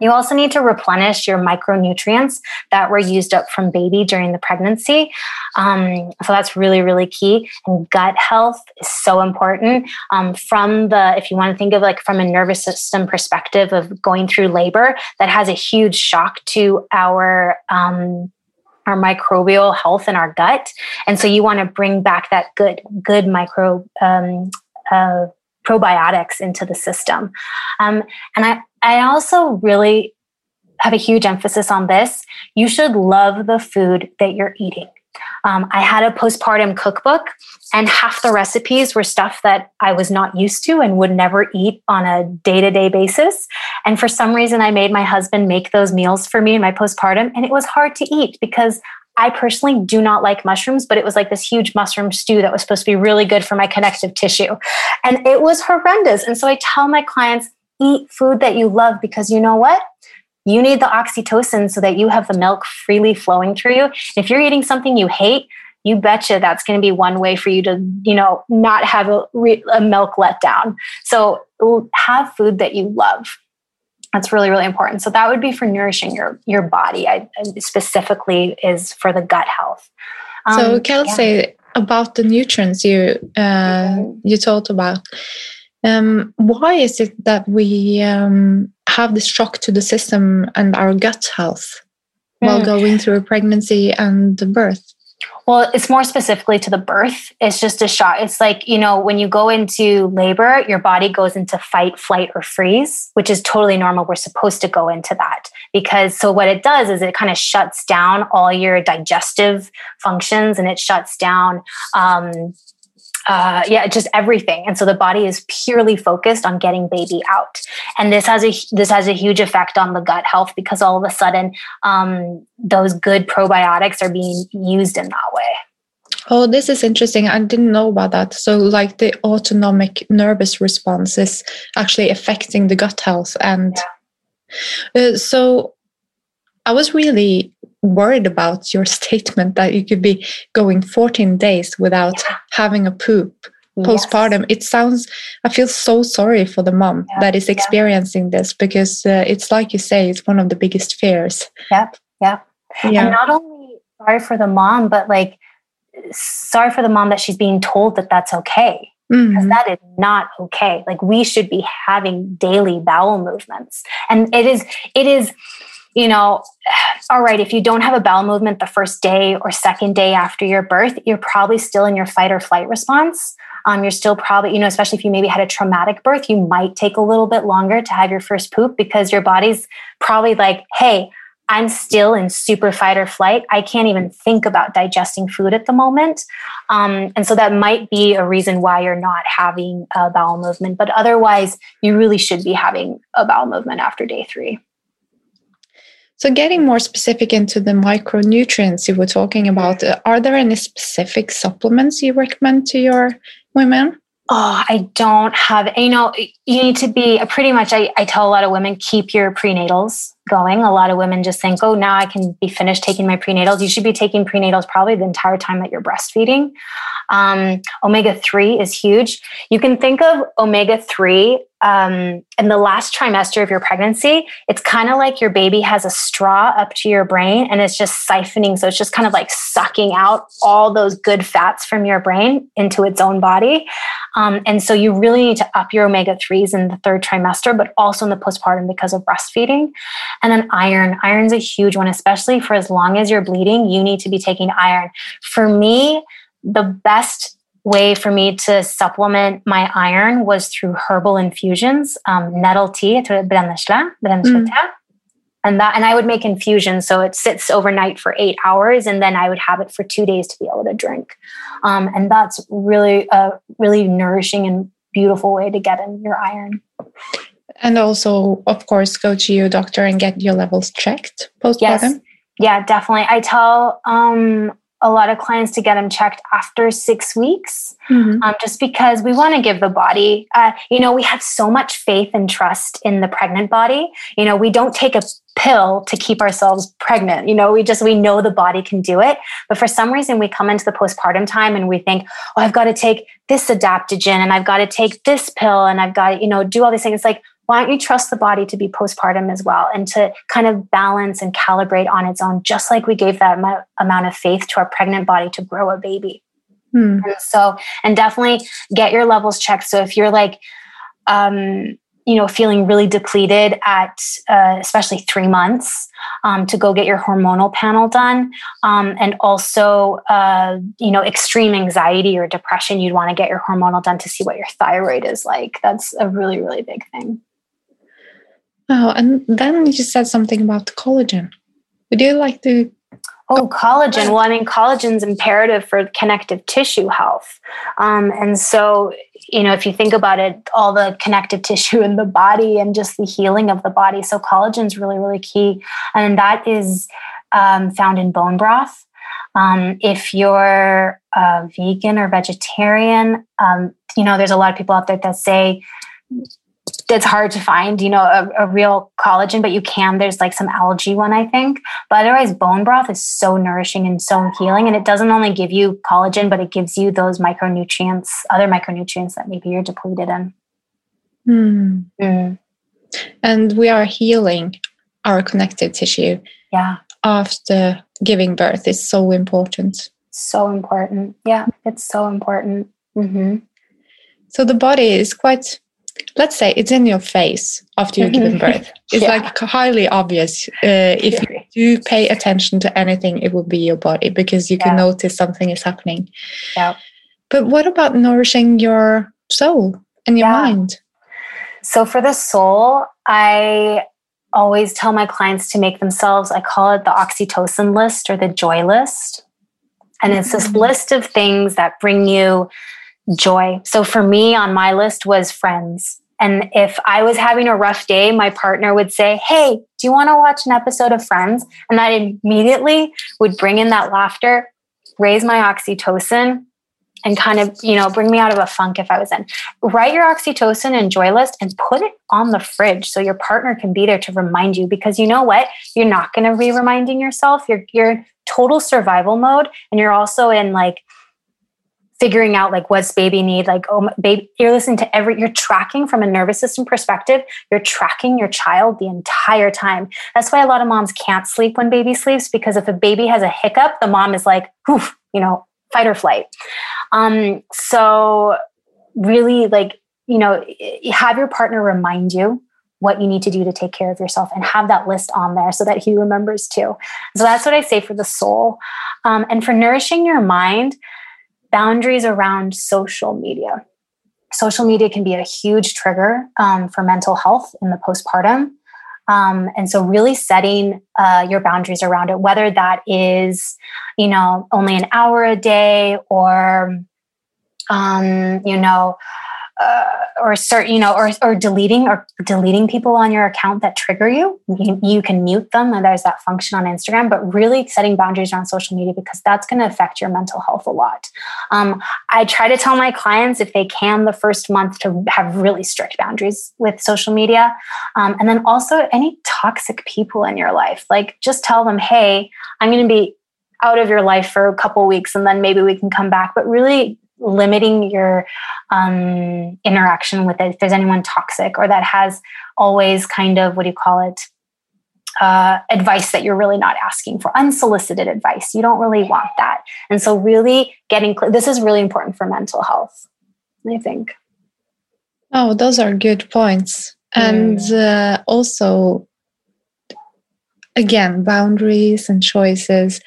Speaker 2: You also need to replenish your micronutrients that were used up from baby during the pregnancy. Um, so that's really, really key. And gut health is so important. Um, from the, if you want to think of like from a nervous system perspective of going through labor, that has a huge shock to our um, our microbial health in our gut, and so you want to bring back that good, good micro um, uh, probiotics into the system. Um, and I, I also really have a huge emphasis on this. You should love the food that you're eating. Um, I had a postpartum cookbook, and half the recipes were stuff that I was not used to and would never eat on a day to day basis. And for some reason, I made my husband make those meals for me in my postpartum, and it was hard to eat because I personally do not like mushrooms, but it was like this huge mushroom stew that was supposed to be really good for my connective tissue. And it was horrendous. And so I tell my clients, eat food that you love because you know what? You need the oxytocin so that you have the milk freely flowing through you. If you're eating something you hate, you betcha that's going to be one way for you to, you know, not have a, a milk letdown. So have food that you love that's really really important so that would be for nourishing your your body I, specifically is for the gut health
Speaker 1: um, so kelsey yeah. about the nutrients you uh, mm-hmm. you talked about um, why is it that we um, have this shock to the system and our gut health mm. while going through a pregnancy and the birth
Speaker 2: well, it's more specifically to the birth. It's just a shock. It's like, you know, when you go into labor, your body goes into fight, flight, or freeze, which is totally normal. We're supposed to go into that because so what it does is it kind of shuts down all your digestive functions and it shuts down um, uh, yeah, just everything. And so the body is purely focused on getting baby out. And this has a this has a huge effect on the gut health because all of a sudden um, those good probiotics are being used in that way.
Speaker 1: Oh, this is interesting. I didn't know about that. So, like the autonomic nervous response is actually affecting the gut health, and yeah. uh, so I was really worried about your statement that you could be going 14 days without yeah. having a poop postpartum. Yes. It sounds, I feel so sorry for the mom yeah. that is experiencing yeah. this because uh, it's like you say, it's one of the biggest fears.
Speaker 2: Yep. Yep. Yeah. And not only sorry for the mom, but like sorry for the mom that she's being told that that's okay. Mm-hmm. Because that is not okay. Like we should be having daily bowel movements. And it is, it is, you know, all right, if you don't have a bowel movement the first day or second day after your birth, you're probably still in your fight or flight response. Um, you're still probably, you know, especially if you maybe had a traumatic birth, you might take a little bit longer to have your first poop because your body's probably like, hey, I'm still in super fight or flight. I can't even think about digesting food at the moment. Um, and so that might be a reason why you're not having a bowel movement. But otherwise, you really should be having a bowel movement after day three.
Speaker 1: So, getting more specific into the micronutrients you were talking about, uh, are there any specific supplements you recommend to your women?
Speaker 2: Oh, I don't have, you know, you need to be pretty much, I, I tell a lot of women, keep your prenatals going. A lot of women just think, oh, now I can be finished taking my prenatals. You should be taking prenatals probably the entire time that you're breastfeeding. Um, omega 3 is huge. You can think of omega 3 um, in the last trimester of your pregnancy, it's kind of like your baby has a straw up to your brain and it's just siphoning. So it's just kind of like sucking out all those good fats from your brain into its own body. Um, and so you really need to up your omega 3s in the third trimester, but also in the postpartum because of breastfeeding. And then iron. Iron's a huge one, especially for as long as you're bleeding, you need to be taking iron. For me, the best way for me to supplement my iron was through herbal infusions, um, nettle tea, mm. and that, and I would make infusions. So it sits overnight for eight hours, and then I would have it for two days to be able to drink. Um, and that's really a really nourishing and beautiful way to get in your iron.
Speaker 1: And also, of course, go to your doctor and get your levels checked postpartum. Yes.
Speaker 2: Yeah, definitely. I tell um, a lot of clients to get them checked after six weeks, mm-hmm. um, just because we want to give the body, uh, you know, we have so much faith and trust in the pregnant body. You know, we don't take a pill to keep ourselves pregnant. You know, we just, we know the body can do it. But for some reason, we come into the postpartum time and we think, oh, I've got to take this adaptogen and I've got to take this pill and I've got to, you know, do all these things. It's like, why don't you trust the body to be postpartum as well and to kind of balance and calibrate on its own, just like we gave that am- amount of faith to our pregnant body to grow a baby? Hmm. And so, and definitely get your levels checked. So if you're like, um, you know, feeling really depleted at uh, especially three months, um, to go get your hormonal panel done. Um, and also, uh, you know, extreme anxiety or depression, you'd want to get your hormonal done to see what your thyroid is like. That's a really, really big thing.
Speaker 1: Oh, and then you just said something about collagen. Would you like to?
Speaker 2: Oh, collagen. Well, I mean, collagen is imperative for connective tissue health. Um, and so, you know, if you think about it, all the connective tissue in the body and just the healing of the body. So, collagen is really, really key. And that is um, found in bone broth. Um, if you're a vegan or vegetarian, um, you know, there's a lot of people out there that say it's hard to find, you know, a, a, real collagen, but you can. There's like some algae one, I think. But otherwise, bone broth is so nourishing and so healing. And it doesn't only give you collagen, but it gives you those micronutrients, other micronutrients that maybe you're depleted in.
Speaker 1: Hmm. Mm. And we are healing our connective tissue.
Speaker 2: Yeah.
Speaker 1: After giving birth is so important.
Speaker 2: So important. Yeah, it's so important. Mm-hmm.
Speaker 1: So the body is quite let's say it's in your face after you've given birth it's yeah. like highly obvious uh, if you do pay attention to anything it will be your body because you yeah. can notice something is happening
Speaker 2: yeah
Speaker 1: but what about nourishing your soul and your yeah. mind
Speaker 2: so for the soul i always tell my clients to make themselves i call it the oxytocin list or the joy list and it's this mm-hmm. list of things that bring you joy. So for me on my list was friends. And if I was having a rough day, my partner would say, Hey, do you want to watch an episode of Friends? And I immediately would bring in that laughter, raise my oxytocin, and kind of, you know, bring me out of a funk if I was in. Write your oxytocin and joy list and put it on the fridge so your partner can be there to remind you because you know what? You're not going to be reminding yourself. You're you're total survival mode and you're also in like figuring out like what's baby need like oh baby you're listening to every you're tracking from a nervous system perspective you're tracking your child the entire time. That's why a lot of moms can't sleep when baby sleeps because if a baby has a hiccup the mom is like Oof, you know fight or flight. Um so really like you know have your partner remind you what you need to do to take care of yourself and have that list on there so that he remembers too. So that's what i say for the soul. Um, and for nourishing your mind boundaries around social media. Social media can be a huge trigger um, for mental health in the postpartum. Um, and so, really setting uh, your boundaries around it, whether that is, you know, only an hour a day or, um, you know, uh, or start, you know, or, or deleting or deleting people on your account that trigger you. you. You can mute them, and there's that function on Instagram. But really setting boundaries around social media because that's going to affect your mental health a lot. Um, I try to tell my clients if they can the first month to have really strict boundaries with social media, um, and then also any toxic people in your life. Like just tell them, hey, I'm going to be out of your life for a couple weeks and then maybe we can come back but really limiting your um, interaction with it if there's anyone toxic or that has always kind of what do you call it uh, advice that you're really not asking for unsolicited advice. You don't really want that. And so really getting clear this is really important for mental health i think.
Speaker 1: Oh those are good points. And uh, also again boundaries and choices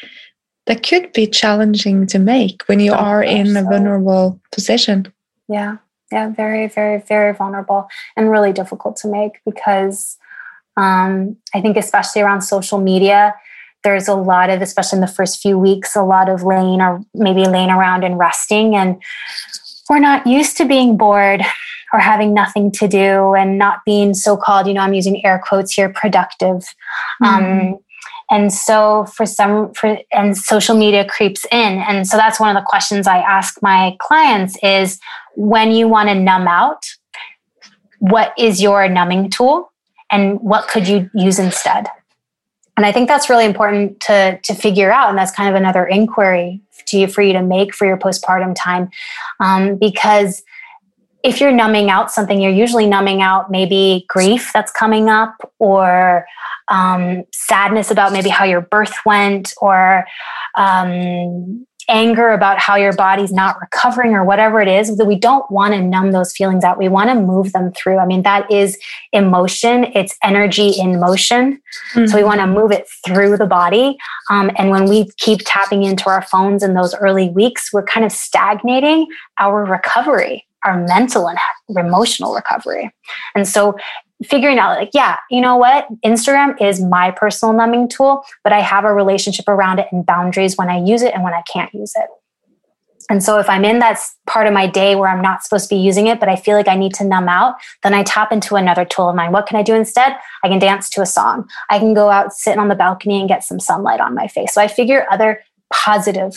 Speaker 1: that could be challenging to make when you are in a vulnerable position.
Speaker 2: Yeah, yeah, very, very, very vulnerable and really difficult to make because um, I think, especially around social media, there's a lot of, especially in the first few weeks, a lot of laying or maybe laying around and resting. And we're not used to being bored or having nothing to do and not being so called, you know, I'm using air quotes here, productive. Mm-hmm. Um, and so for some for and social media creeps in. And so that's one of the questions i ask my clients is when you want to numb out what is your numbing tool and what could you use instead? And i think that's really important to to figure out. And that's kind of another inquiry to you for you to make for your postpartum time. Um, because if you're numbing out something you're usually numbing out maybe grief that's coming up or um, sadness about maybe how your birth went or um, anger about how your body's not recovering or whatever it is that we don't want to numb those feelings out. We want to move them through. I mean that is emotion. It's energy in motion. Mm-hmm. so we mm-hmm. want to move it through the body. Um, and when we keep tapping into our phones in those early weeks we're kind of stagnating our recovery our mental and emotional recovery. And so figuring out like yeah you know what? Instagram is my personal numbing tool but i have a relationship around it and boundaries when i use it and when i can't use it. And so if i'm in that part of my day where i'm not supposed to be using it but i feel like i need to numb out then i tap into another tool of mine. What can i do instead? I can dance to a song. I can go out sit on the balcony and get some sunlight on my face. So i figure other positive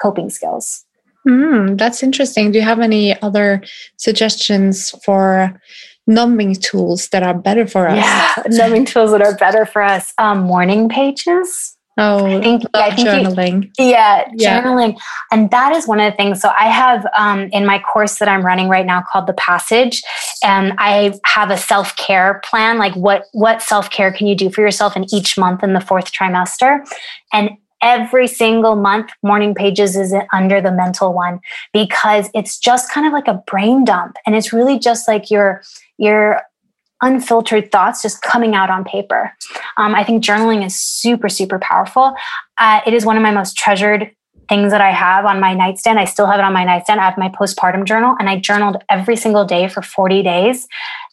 Speaker 2: coping skills
Speaker 1: mm, that's interesting do you have any other suggestions for numbing tools that are better for us.
Speaker 2: Yeah, numbing tools that are better for us. Um, morning pages.
Speaker 1: Oh, I think, yeah, I think journaling.
Speaker 2: You, yeah, yeah, journaling. And that is one of the things. So I have um, in my course that I'm running right now called The Passage, and I have a self care plan. Like what what self care can you do for yourself in each month in the fourth trimester? And every single month morning pages is under the mental one because it's just kind of like a brain dump and it's really just like your your unfiltered thoughts just coming out on paper. Um, I think journaling is super, super powerful. Uh, it is one of my most treasured things that I have on my nightstand. I still have it on my nightstand. I have my postpartum journal and I journaled every single day for 40 days.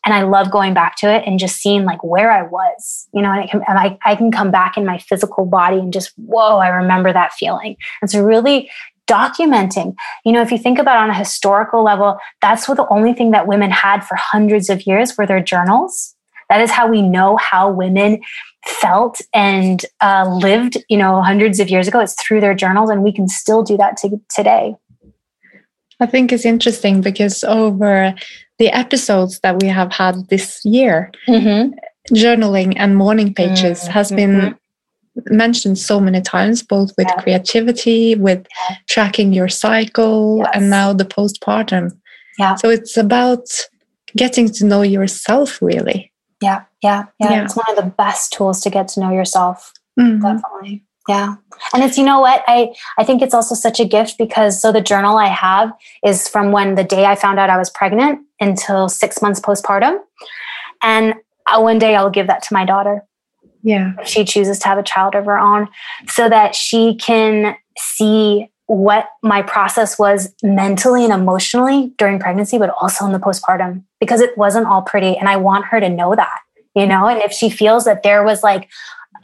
Speaker 2: And I love going back to it and just seeing like where I was, you know, and, can, and I, I can come back in my physical body and just, whoa, I remember that feeling. And so really documenting. You know, if you think about on a historical level, that's what the only thing that women had for hundreds of years were their journals. That is how we know how women felt and uh, lived, you know, hundreds of years ago. It's through their journals, and we can still do that to, today.
Speaker 1: I think it's interesting because over the episodes that we have had this year, mm-hmm. journaling and morning pages mm-hmm. has been mm-hmm mentioned so many times, both with yeah. creativity, with yeah. tracking your cycle, yes. and now the postpartum. Yeah. So it's about getting to know yourself, really.
Speaker 2: Yeah, yeah, yeah. yeah. It's one of the best tools to get to know yourself. Mm-hmm. Definitely. Yeah. And it's, you know what? I, I think it's also such a gift because so the journal I have is from when the day I found out I was pregnant until six months postpartum. And uh, one day I'll give that to my daughter
Speaker 1: yeah
Speaker 2: if she chooses to have a child of her own so that she can see what my process was mentally and emotionally during pregnancy but also in the postpartum because it wasn't all pretty and i want her to know that you know? And if she feels that there was like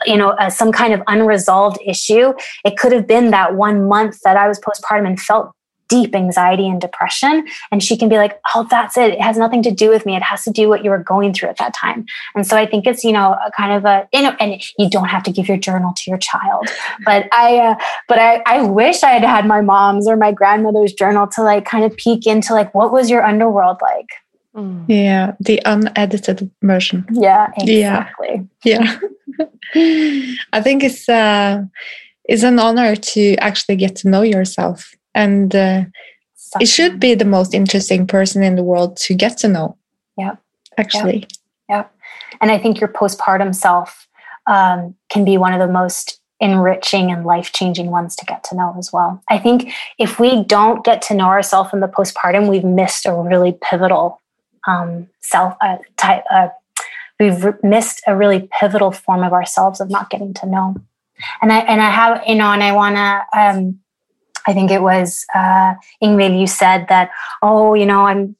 Speaker 2: you know uh, some kind of unresolved issue it could have been that one month that i was postpartum and felt deep anxiety and depression. And she can be like, oh, that's it. It has nothing to do with me. It has to do what you were going through at that time. And so I think it's, you know, a kind of a, you know, and you don't have to give your journal to your child. But I, uh, but I, I wish I had had my mom's or my grandmother's journal to like kind of peek into like, what was your underworld like?
Speaker 1: Mm. Yeah, the unedited version.
Speaker 2: Yeah, exactly.
Speaker 1: Yeah. yeah. I think it's uh it's an honor to actually get to know yourself and uh, it should be the most interesting person in the world to get to know.
Speaker 2: Yeah.
Speaker 1: Actually.
Speaker 2: Yeah. yeah. And I think your postpartum self um, can be one of the most enriching and life changing ones to get to know as well. I think if we don't get to know ourselves in the postpartum, we've missed a really pivotal um, self uh, type. Uh, we've missed a really pivotal form of ourselves of not getting to know. And I and I have you know, and I want to. Um, I think it was uh, Ingrid. You said that. Oh, you know, I'm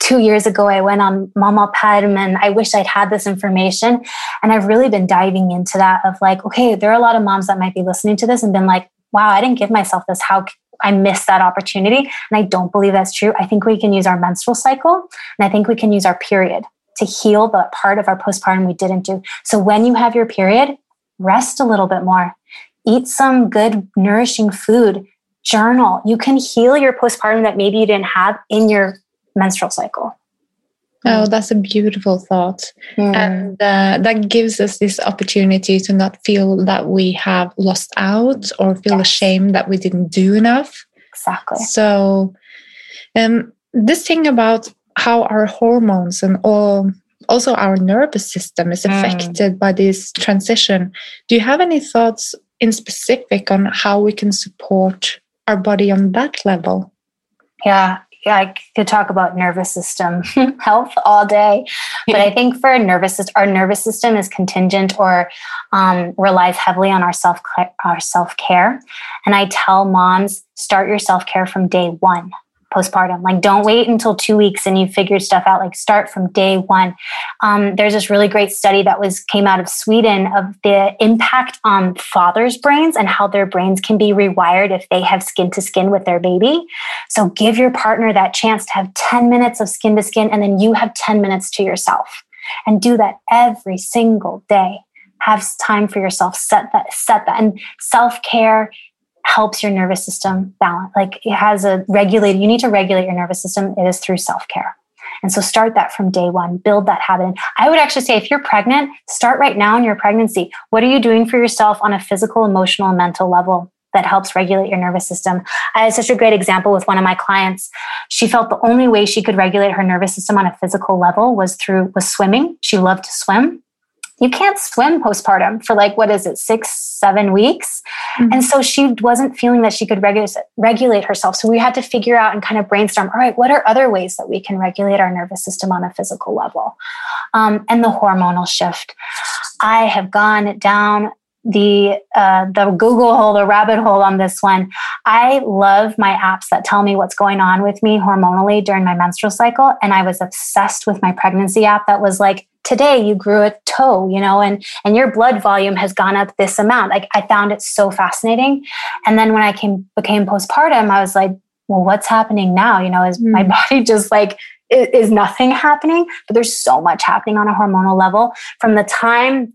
Speaker 2: two years ago i went on mama padm and i wish i'd had this information and i've really been diving into that of like okay there are a lot of moms that might be listening to this and been like wow i didn't give myself this how I missed that opportunity. And I don't believe that's true. I think we can use our menstrual cycle and I think we can use our period to heal the part of our postpartum we didn't do. So when you have your period, rest a little bit more, eat some good, nourishing food, journal. You can heal your postpartum that maybe you didn't have in your menstrual cycle.
Speaker 1: Oh, that's a beautiful thought. Mm. And uh, that gives us this opportunity to not feel that we have lost out or feel yes. ashamed that we didn't do enough.
Speaker 2: Exactly.
Speaker 1: So, um, this thing about how our hormones and all also our nervous system is hmm. affected mm. by this transition. Do you have any thoughts in specific on how we can support our body on that level?
Speaker 2: Yeah, yeah, I could talk about nervous system health all day, but I think for a nervous system, our nervous system is contingent or um, relies heavily on our self our self care. And I tell moms start your self care from day one postpartum. Like, don't wait until two weeks and you figured stuff out. Like, start from day one. Um, there's this really great study that was came out of Sweden of the impact on fathers' brains and how their brains can be rewired if they have skin to skin with their baby. So, give your partner that chance to have 10 minutes of skin to skin, and then you have 10 minutes to yourself, and do that every single day have time for yourself set that set that and self-care helps your nervous system balance. Like it has a regulated, you need to regulate your nervous system. It is through self care. And so start that from day one, build that habit. And I would actually say if you're pregnant, start right now in your pregnancy. What are you doing for yourself on a physical, emotional, mental level? That helps regulate your nervous system. I had such a great example with one of my clients. She felt the only way she could regulate her nervous system on a physical level was through was swimming. She loved to swim you can't swim postpartum for like what is it six seven weeks mm-hmm. and so she wasn't feeling that she could regulate regulate herself so we had to figure out and kind of brainstorm all right what are other ways that we can regulate our nervous system on a physical level um, and the hormonal shift i have gone down the uh, the Google hole, the rabbit hole on this one. I love my apps that tell me what's going on with me hormonally during my menstrual cycle, and I was obsessed with my pregnancy app that was like today you grew a toe you know and and your blood volume has gone up this amount. Like i found it so fascinating. And then when i came became postpartum i was like well what's happening now? You know is mm. my body just like is, is nothing happening? But there's so much happening on a hormonal level from the time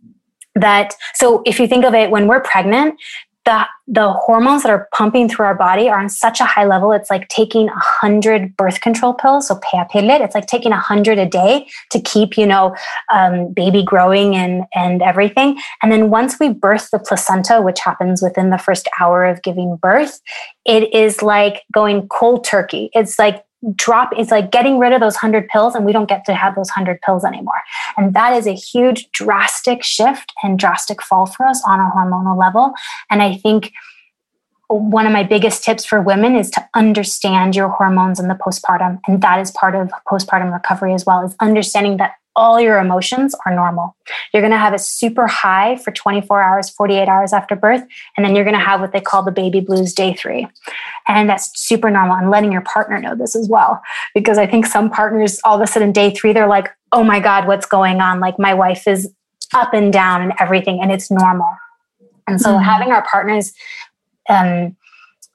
Speaker 2: that so if you think of it when we're pregnant the the hormones that are pumping through our body are on such a high level. It's like taking a hundred birth control pills, so p-piller. It's like taking a hundred a day to keep you know um, baby growing and and everything. And then once we birth the placenta, which happens within the first hour of giving birth, it is like going cold turkey. It's like drop it's like getting rid of those 100 pills and we don't get to have those 100 pills anymore. And that is a huge drastic shift and drastic fall for us on a hormonal level. And i think one of my biggest tips for women is to understand your hormones in the postpartum. And that is part of postpartum recovery as well is understanding that all your emotions are normal. You're going to have a super high for 24 hours, 48 hours after birth, and then you're going to have what they call the baby blues day three. And that's super normal. And letting your partner know this as well. Because I think some partners, all of a sudden, day three, they're like, oh my God, what's going on? Like my wife is up and down and everything, and it's normal. And so mm-hmm. having our partners um,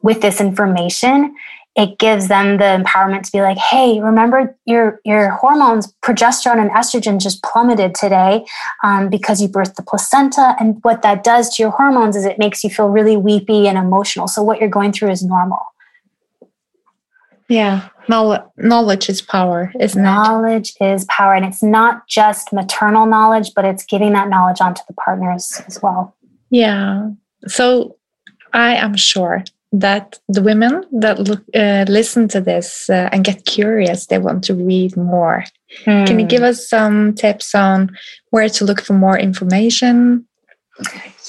Speaker 2: with this information it gives them the empowerment to be like, hey, remember your your hormones, progesterone and estrogen just plummeted today um, because you birthed the placenta. And what that does to your hormones is it makes you feel really weepy and emotional. So what you're going through is normal.
Speaker 1: Yeah. Knowledge is power, isn't
Speaker 2: knowledge it? Knowledge is power. And it's not just maternal knowledge, but it's giving that knowledge onto the partners as well.
Speaker 1: Yeah. So I am sure that the women that look, uh, listen to this uh, and get curious, they want to read more. Mm. Can you give us some tips on where to look for more information?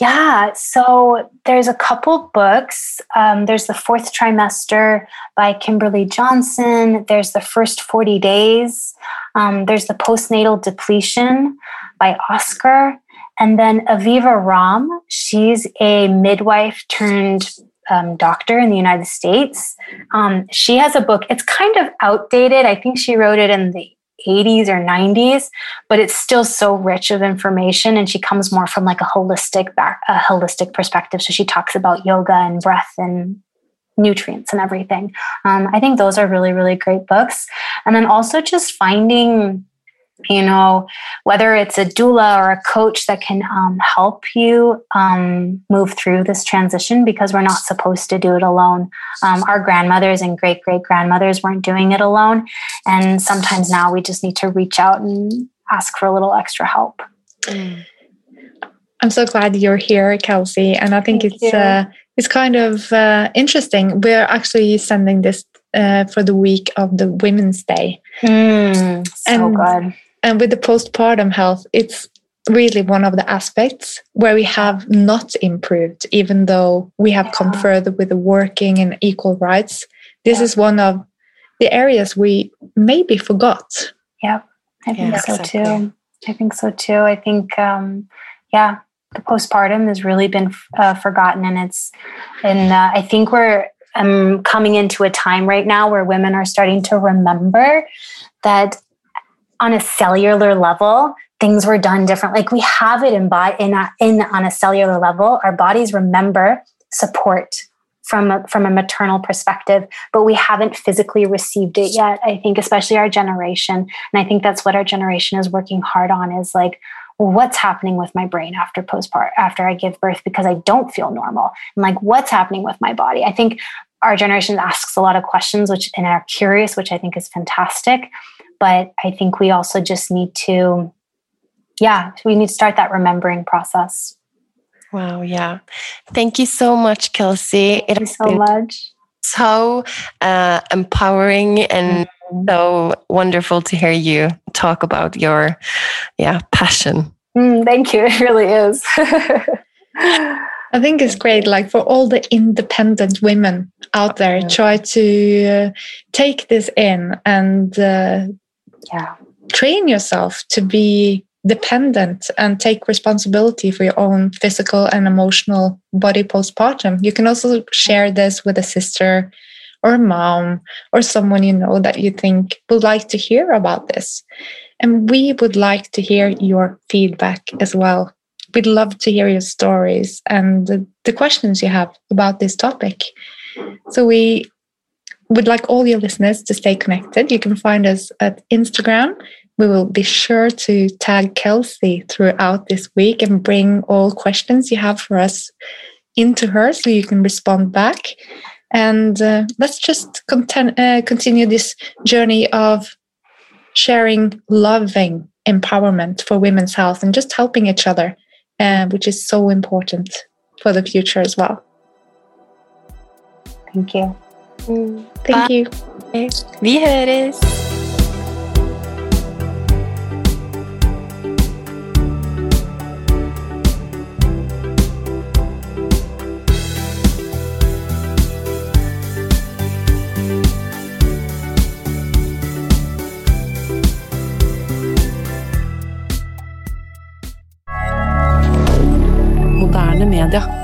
Speaker 2: Yeah, so there's a couple books. Um, there's the fourth trimester by Kimberly Johnson. There's the first 40 days. Um, there's the postnatal depletion by Oscar. And then Aviva Romm, she's a midwife turned um, doctor in the United States. Um, she has a book. It's kind of outdated. I think she wrote it in the 80s or 90s, but it's still so rich of information. And she comes more from like a holistic back, a holistic perspective. So she talks about yoga and breath and nutrients and everything. Um, I think those are really, really great books. And then also just finding you know, whether it's a doula or a coach that can um, help you um, move through this transition because we're not supposed to do it alone. Um, our grandmothers and great great grandmothers weren't doing it alone. And sometimes now we just need to reach out and ask for a little extra help.
Speaker 1: I'm so glad you're here, Kelsey. And I think Thank it's uh, it's kind of uh, interesting. We're actually sending this uh, for the week of the Women's Day.
Speaker 2: Mm, so and, good.
Speaker 1: And with the postpartum health, it's really one of the aspects where we have not improved, even though we have yeah. come further with the working and equal rights. This yeah. is one of the areas we maybe forgot.
Speaker 2: Yeah, I think yeah, so exactly. too. I think so too. I think, um, yeah, the postpartum has really been uh, forgotten, and it's, and uh, I think we're um, coming into a time right now where women are starting to remember that on a cellular level, things were done different. Like we have it in, in, a, in on a cellular level. Our bodies remember support from a, from a maternal perspective, but we haven't physically received it yet. I think, especially our generation, and I think that's what our generation is working hard on. Is like, what's happening with my brain after postpartum, after I give birth, because I don't feel normal, and like, what's happening with my body? I think our generation asks a lot of questions, which and are curious, which I think is fantastic. But I think we also just need to, yeah, we need to start that remembering process.
Speaker 3: Wow, yeah. Thank you so much, Kelsey.
Speaker 2: Thank it you so much.
Speaker 3: So uh, empowering and mm-hmm. so wonderful to hear you talk about your yeah passion.
Speaker 2: Mm, thank you. It really is.
Speaker 1: I think it's great, like for all the independent women out there, try to uh, take this in and uh,
Speaker 2: yeah.
Speaker 1: Train yourself to be dependent and take responsibility for your own physical and emotional body postpartum. You can also share this with a sister or a mom or someone you know that you think would like to hear about this. And we would like to hear your feedback as well. We'd love to hear your stories and the, the questions you have about this topic. So we would like all your listeners to stay connected, you can find us at Instagram. We will be sure to tag Kelsey throughout this week and bring all questions you have for us into her so you can respond back. And uh, let's just content, uh, continue this journey of sharing loving empowerment for women's health and just helping each other, uh, which is so important for the future as well.
Speaker 2: Thank you.
Speaker 1: Mm, thank Bye. you.
Speaker 3: Vi høres. moderne media.